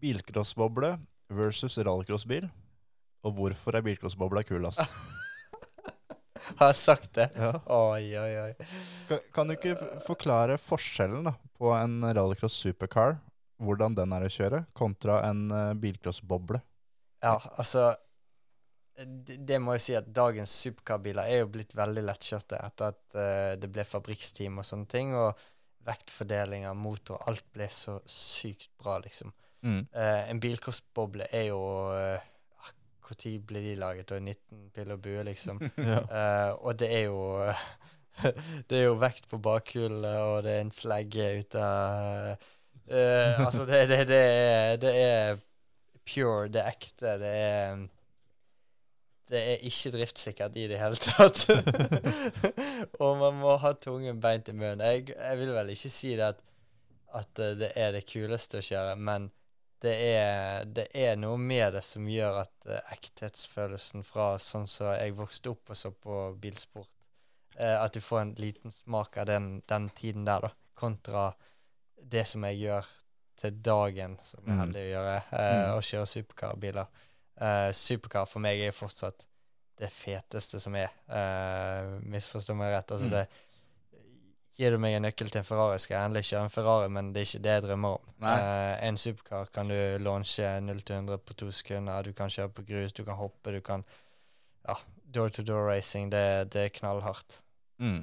bilcrossboble versus rallycrossbil. Og hvorfor er bilcrossbobla kulest? Har jeg sagt det? Ja. Oi, oi, oi. Kan, kan du ikke forklare forskjellen da, på en rallycross supercar, hvordan den er å kjøre, kontra en uh, bilcrossboble? Ja, altså det, det må jeg si at dagens supercarbiler er jo blitt veldig lettkjørte etter at uh, det ble fabrikksteam og sånne ting. Og vektfordeling av motor, alt ble så sykt bra, liksom. Mm. Uh, en bilcrossboble er jo Når ble de laget? Og 19 pill og bue, liksom. Ja. uh, og det er jo Det er jo vekt på bakhjulet, og det er en slegge ute av uh, Altså, det, det, det, er, det er pure, det er ekte, det er Det er ikke driftssikkert i det hele tatt. og man må ha tungen beint i munnen. Jeg, jeg vil vel ikke si det at, at eh, det er det kuleste å kjøre, men det er, det er noe med det som gjør at uh, ekthetsfølelsen fra sånn som jeg vokste opp og så på bilsport, uh, at du får en liten smak av den, den tiden der, da, kontra det som jeg gjør til dagen, som jeg er Mm. heldig å gjøre, uh, Mm. å kjøre supercarbiler. Uh, supercar for meg er fortsatt det feteste som er. Uh, misforstå meg rett. Altså Mm. det Gir du meg en nøkkel til en Ferrari, skal jeg endelig kjøre en Ferrari, men det er ikke det jeg drømmer om. Eh, en supercar kan du launche 0-100 på to sekunder. Du kan kjøre på grus, du kan hoppe, du kan Ja, door-to-door racing, det, det er knallhardt. Mm.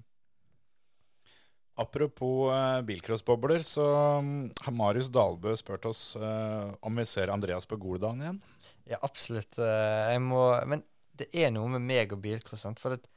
Apropos uh, bilcrossbobler, så mm, har Marius Dalbø spurt oss uh, om vi ser Andreas på Goldalen igjen. Ja, absolutt. Uh, må Men det er noe med meg og bilcross. For det,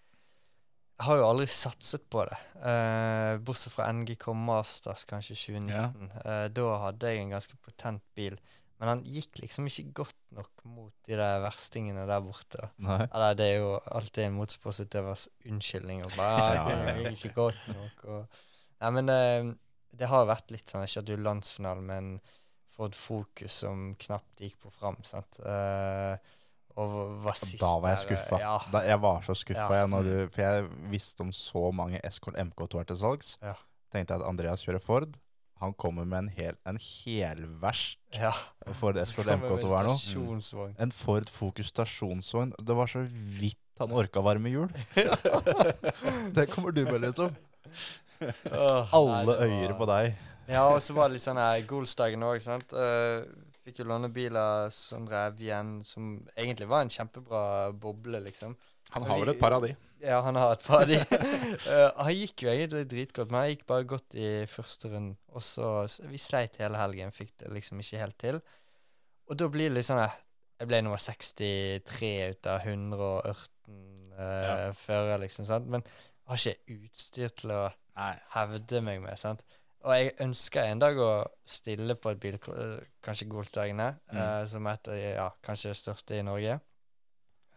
jeg har jo aldri satset på det. Uh, bortsett fra NGK Masters, kanskje 2019. Eh, da hadde jeg en ganske potent bil. Men han gikk liksom ikke godt nok mot de der verstingene der borte. Eller det er jo alltid en motorsportsutøvers unnskyldning. Og bare, Ja, ja, ja, ja. det gikk ikke godt nok. Og, nei, men uh, det har vært litt sånn. Jeg kjørte jo landsfinalen med en Ford Focus som knapt gikk på fram. sant? Eh, og var sist Da var jeg skuffa. Ja, jeg var så skuffa, Ja. for jeg visste om så mange Escort MK2 er til salgs. Ja. Tenkte at Andreas kjører Ford, Han kommer med en, hel, en helverst Ja. Ford med MK2 her nå. En Ford Focus stasjonsvogn. Det var så vidt han orka varme hjul. det kommer du med, liksom. Alle øyer på deg. Ja, og så var det litt sånn her Golsdagen òg, sant. Eh, fikk jo låne biler som drev igjen, som egentlig var en kjempebra boble, liksom. Han har vel et par av de. Ja, han har et par av de. uh, han gikk jo egentlig dritgodt, men han gikk bare godt i første runden. Og så Vi sleit hele helgen, fikk det liksom ikke helt til. Og da blir det litt sånn eh, Jeg ble nummer 63 ut av 118 uh, førere, liksom, sant. Men jeg har ikke utstyr til å Nei. hevde meg med, sant. Og jeg ønsker en dag å stille på et bil, kanskje Golsdagene, Mm. uh, som er et av ja, kanskje det største i Norge.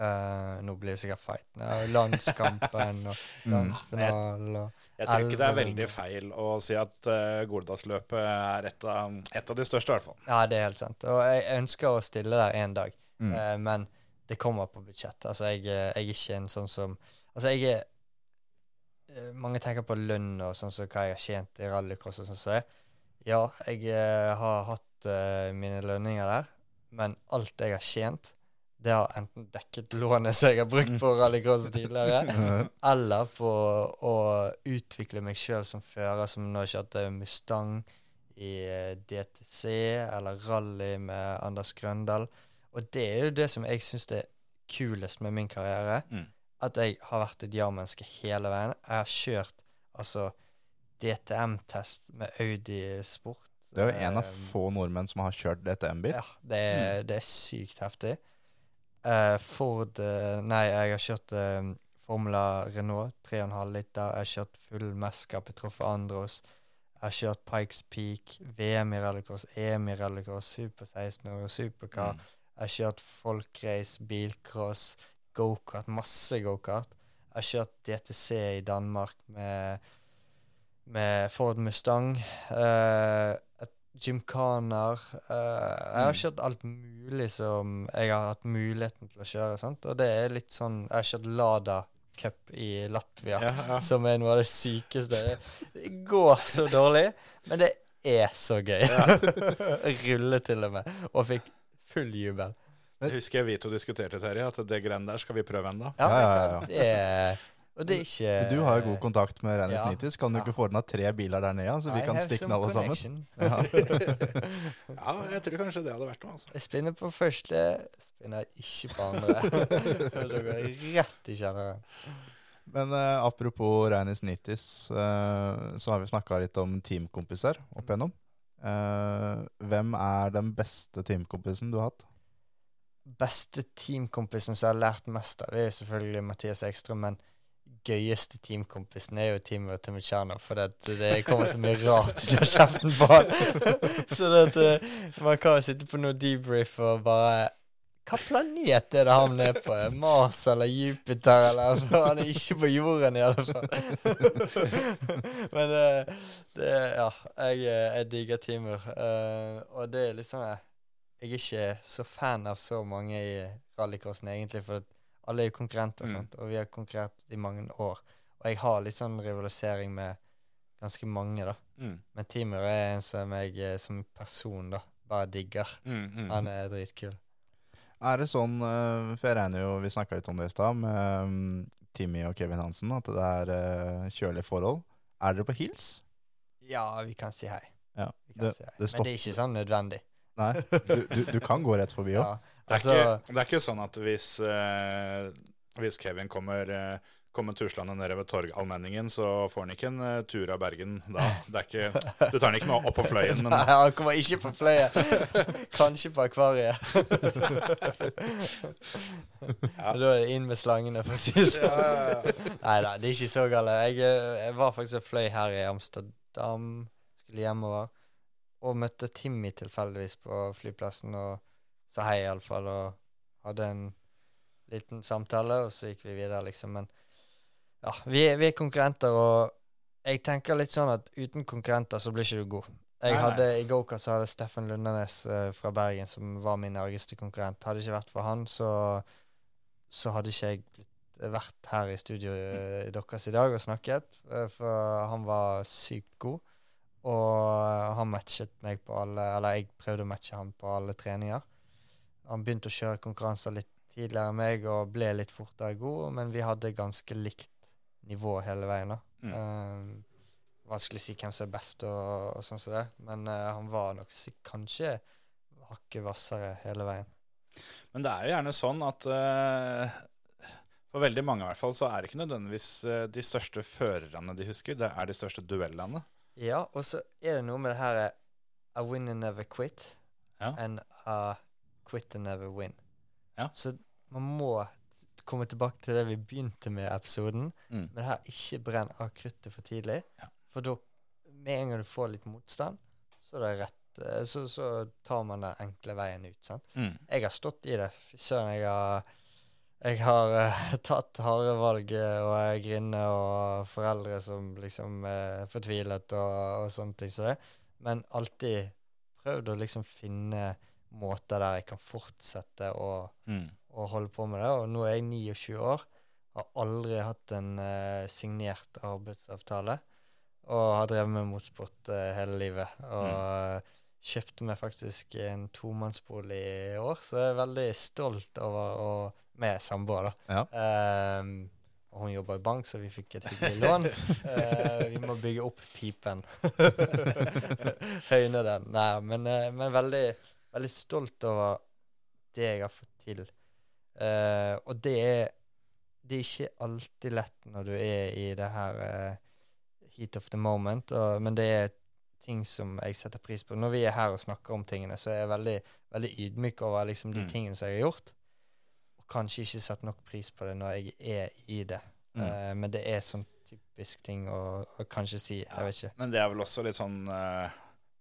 Uh, nå blir det sikkert fighten. Ja, landskampen og Mm. landsfinalen og Jeg tror ikke det er veldig feil å si at uh, Goldalsløpet er et av, et av de største, i hvert fall. Ja, det er helt sant. Og jeg ønsker å stille der en dag, Mm. uh, men det kommer på budsjett. Altså, jeg, eh, jeg er ikke en sånn som Altså, jeg er eh, Mange tenker på lønn og sånn som hva jeg har tjent i rallycross og sånn som så. Ja, jeg eh, har hatt uh, mine lønninger der, men alt jeg har tjent, det har enten dekket lånet som jeg har brukt på rallycross tidligere, eller på å utvikle meg sjøl som fører, som nå kjørte Mustang i eh, DTC eller rally med Anders Grøndal. Og det er jo det som jeg syns er kulest med min karriere. Mm. At jeg har vært et ja-menneske hele veien. Jeg har kjørt altså DTM-test med Audi Sport. Det er jo en av Eh, få nordmenn som har kjørt DTM-bil. ja, det er, det er sykt heftig. Uh, Ford eh, Nei, jeg har kjørt uh, Formula Renault 3,5 liter. Jeg har kjørt full Mesca i Troffe Andros. Jeg har kjørt Pikes Peak, VM i rallycross, EM i rallycross, Super 16 og Supercar. Mm. Jeg har kjørt folkrace, bilcross, gokart, masse gokart. Jeg har kjørt DTC i Danmark med, med Ford Mustang. Uh, Gymkaner. Uh, jeg har Mm. kjørt alt mulig som jeg har hatt muligheten til å kjøre. Sant? Og det er litt sånn Jeg har kjørt Lada Cup i Latvia, Ja, ja. som er noe av det sykeste. Det går så dårlig, men det er så gøy. Rulle til og med. Og fikk full jubel. Det husker jeg vi to diskuterte, Terje, at det greiene der skal vi prøve ennå. Ja, Ja, ja, ja. Det er, og det er ikke Du har jo god kontakt med Rennis Ja. Nitis. Kan du Ja. ikke få ordna tre biler der nede, så vi I kan stikke den alle sammen? connection. Ja. Ja, jeg tror kanskje det hadde vært noe. altså. Jeg spinner på første, spinner ikke på andre. da går jeg rett i kjelleren. Men eh, apropos Reinis Nitis, eh, så har vi snakka litt om teamkompiser opp igjennom. Eh, hvem er den beste teamkompisen du har hatt? Beste teamkompisen som jeg har lært mest av, er jo selvfølgelig Mathias Ekstrøm, men gøyeste teamkompisen er jo teamet til Mechano, for det, det kommer så mye rart ut av kjeften på han. så det eh, man kan jo sitte på noe debrief og bare Hva planet er det han er på? Mars eller Jupiter eller altså, Han er ikke på jorden, i alle fall. Men det, det Ja, jeg, eh, jeg digger eh, og det er litt sånn eh, Jeg er ikke så fan av så mange i rallycrossen, egentlig, for alle er jo konkurrenter, Mm. sant? og vi har konkurrert i mange år. Og jeg har litt sånn rivalisering med ganske mange, da. Mm. Men Timur er en som jeg eh, som person da bare digger. Mm, mm. Han er dritkul. Er det sånn, eh, for jeg regner jo, vi snakka litt om det i stad, med mm, Timmy og Kevin Hansen, at det er uh, kjølige forhold. Er dere på hils? Ja, vi kan si hei. Ja, det, si hei. det Men det er ikke sånn nødvendig. Nei, du, du, du kan gå rett forbi òg. Ja. Det er, Altså, ikke, det er ikke sånn at hvis, eh, hvis Kevin kommer, eh, kommer tuslende nedover Torgallmenningen, så får han ikke en eh, tur av Bergen da. Det er ikke, du tar han ikke med opp på fløyen, men Nei, han kommer ikke på fløyet. Kanskje på akvariet. Ja. Da er det inn med slangene, for å si det sånn. Nei da, det er ikke så galt. Jeg, jeg var faktisk og fløy her i Amsterdam, skulle hjemover, og møtte Timmy tilfeldigvis på flyplassen og sa hei, iallfall, og hadde en liten samtale, og så gikk vi videre, liksom. Men ja, vi, vi er konkurrenter, og jeg tenker litt sånn at uten konkurrenter så blir ikke du god. Jeg Nei, nei. hadde, I gokart hadde Steffen Lundenes uh, fra Bergen, som var min argeste konkurrent. Hadde det ikke vært for han, så, så hadde ikke jeg blitt, vært her i studio uh, deres i dag og snakket. Uh, for han var sykt god. Og han matchet meg på alle Eller jeg prøvde å matche han på alle treninger. Han begynte å kjøre konkurranser litt tidligere enn meg og ble litt fortere god, men vi hadde ganske likt nivå hele veien. da. Mm. Um, vanskelig å si hvem som er best, og, og sånn som det, men uh, han var nok kanskje hakket hvassere hele veien. Men det er jo gjerne sånn at uh, for veldig mange i hvert fall, så er det ikke nødvendigvis de største førerne de husker, det er de største duellene. Ja, og så er det noe med det her I win and never quit, Ja. and I quit and never win. Ja. Så man må t- komme tilbake til det vi begynte med episoden. Mm. Men her, ikke brenn av kruttet for tidlig. Ja. For da, med en gang du får litt motstand, så er det rett eh, så, så tar man den enkle veien ut. sant? Mm. Jeg har stått i det. Fy søren, jeg har jeg har uh, tatt harde valg eh, og jeg griner og foreldre som liksom er fortvilet og, og sånne ting som det. Men alltid prøvd å liksom finne måter der jeg kan fortsette å, Mm. å holde på med det. Og nå er jeg 29 år, har aldri hatt en uh, signert arbeidsavtale. Og har drevet med motsport uh, hele livet. Og mm. kjøpte meg faktisk en tomannsbolig i år, så jeg er veldig stolt over å Med samboer, da. Ja. Ehm, og hun jobber i bank, så vi fikk et hyggelig lån. Uh, vi må bygge opp pipen. Høyne den. Nei, men, uh, men veldig, veldig stolt over det jeg har fått til. Uh, og det er, det er ikke alltid lett når du er i det her heat of the moment, og, men det er ting som jeg setter pris på. Når vi er her og snakker om tingene, så er jeg veldig, veldig ydmyk over liksom, de Mm. tingene som jeg har gjort. Kanskje ikke satt nok pris på det når jeg er i det. Mm. Uh, men det er sånn typisk ting å, å kanskje si. Jeg vet ikke. Men det er vel også litt sånn uh,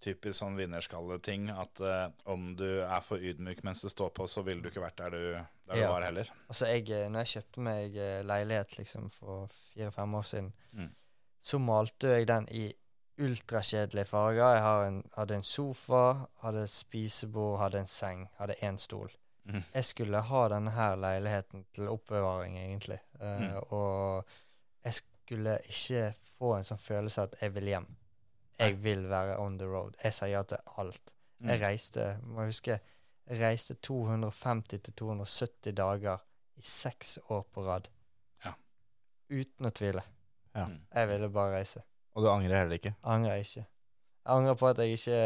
typisk sånn vinnerskalleting at uh, om du er for ydmyk mens det står på, så ville du ikke vært der du, der du Ja. var heller. Altså, jeg, når jeg kjøpte meg leilighet liksom for fire-fem år siden, Mm. så malte jeg den i ultrakjedelige farger. Jeg har en, hadde en sofa, hadde spisebord, hadde en seng, hadde én stol. Mm. Jeg skulle ha denne her leiligheten til oppbevaring, egentlig. Uh, Mm. Og jeg skulle ikke få en sånn følelse at jeg vil hjem. Jeg vil være on the road. Jeg sa ja til alt. Jeg Mm. reiste må jeg huske, jeg reiste 250-270 dager i seks år på rad. Ja. Uten å tvile. Ja. Mm. Jeg ville bare reise. Og du angrer heller ikke. Angrer ikke. Jeg angrer på at jeg ikke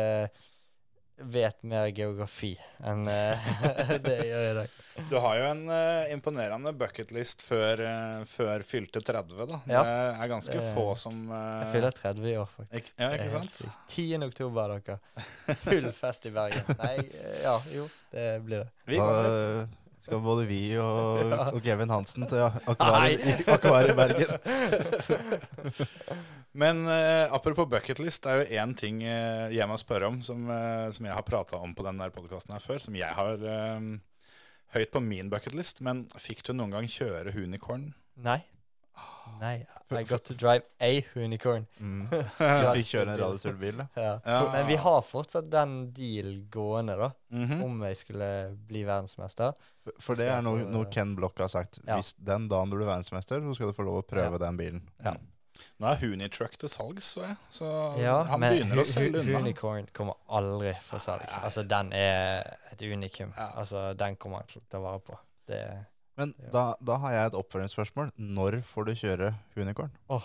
vet mer geografi enn eh, det jeg gjør i dag. Du har jo en uh, imponerende bucketlist før, uh, før fylte 30, da. Ja. Det er ganske Det- få som uh, Jeg fyller 30 i år, faktisk. Ikke, ja, ikke sant? 10. oktober, dere. Full fest i Bergen. Nei, ja, jo, det blir det. Vi Hva, kommer. Skal både vi og, og Kevin Hansen til Akvariet i Bergen. Men eh, apropos bucketlist, det er jo én ting eh, jeg må spørre om, som, eh, som jeg har prata om på denne podkasten her før, som jeg har eh, høyt på min bucketlist. Men fikk du noen gang kjøre unicorn? Nei. Nei. I got to drive a unicorn. Mm. Fikk kjøre en radiostølbil, da. Ja. Ja. Men vi har fortsatt den deal gående, da. Mhm. Om jeg skulle bli verdensmester. For- For det er noe, noe Ken Block har sagt. Ja. Hvis den dagen du blir verdensmester, så skal du få lov å prøve den bilen. Ja. Nå er Hunitruck til salgs, så jeg. Så Ja, han men begynner å selge unna. Unicorn kommer aldri for salg. Altså, den er et unikum. Ja. Altså, den kommer han til å ta vare på. Det Men Ja. da, da har jeg et oppfølgingsspørsmål. Når får du kjøre Unicorn? Oh,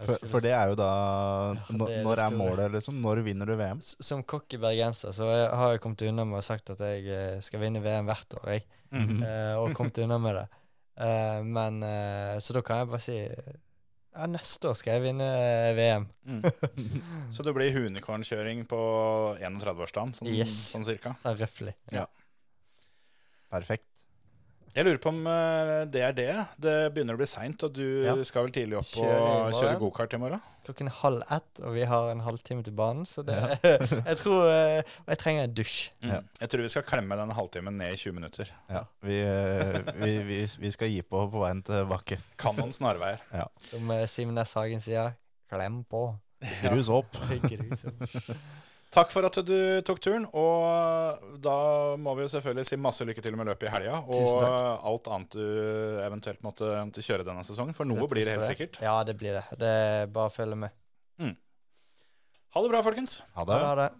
For, for det er jo da Ja, er Når er målet, liksom? Når vinner du VM? S- Som i bergenser så jeg, har jeg kommet unna med å sagt at jeg eh, skal vinne VM hvert år, jeg. Mm -hmm. uh, og kommet unna med det. Uh, men uh, Så da kan jeg bare si ja, neste år skal jeg vinne VM. Mm. Så det blir hunekornkjøring på 31-årsdagen, sånn, Yes. sånn cirka? Sånn røftlig. Perfekt. Jeg lurer på om eh, det er det. Det begynner å bli seint, og du Ja. skal vel tidlig opp og kjøre gokart i morgen? Klokken er halv ett, og vi har en halvtime til banen, så det Jeg tror eh, Og jeg trenger en dusj. Mm. Ja. Jeg tror vi skal klemme den halvtimen ned i 20 minutter. Ja. Vi, eh, vi, vi, vi skal gi på på veien til Bakke. Kan noen snarveier. Som eh, Simen S. Hagen sier, klem på. Grus opp. Grusomt. Takk for at du tok turen, og da må vi jo selvfølgelig si masse lykke til med løpet i helga. Og alt annet du eventuelt måtte, måtte kjøre denne sesongen, for noe blir det helt sikkert. Ja, det blir det. Det er bare å følge med. Ha det bra, folkens. Ha det. Ha det.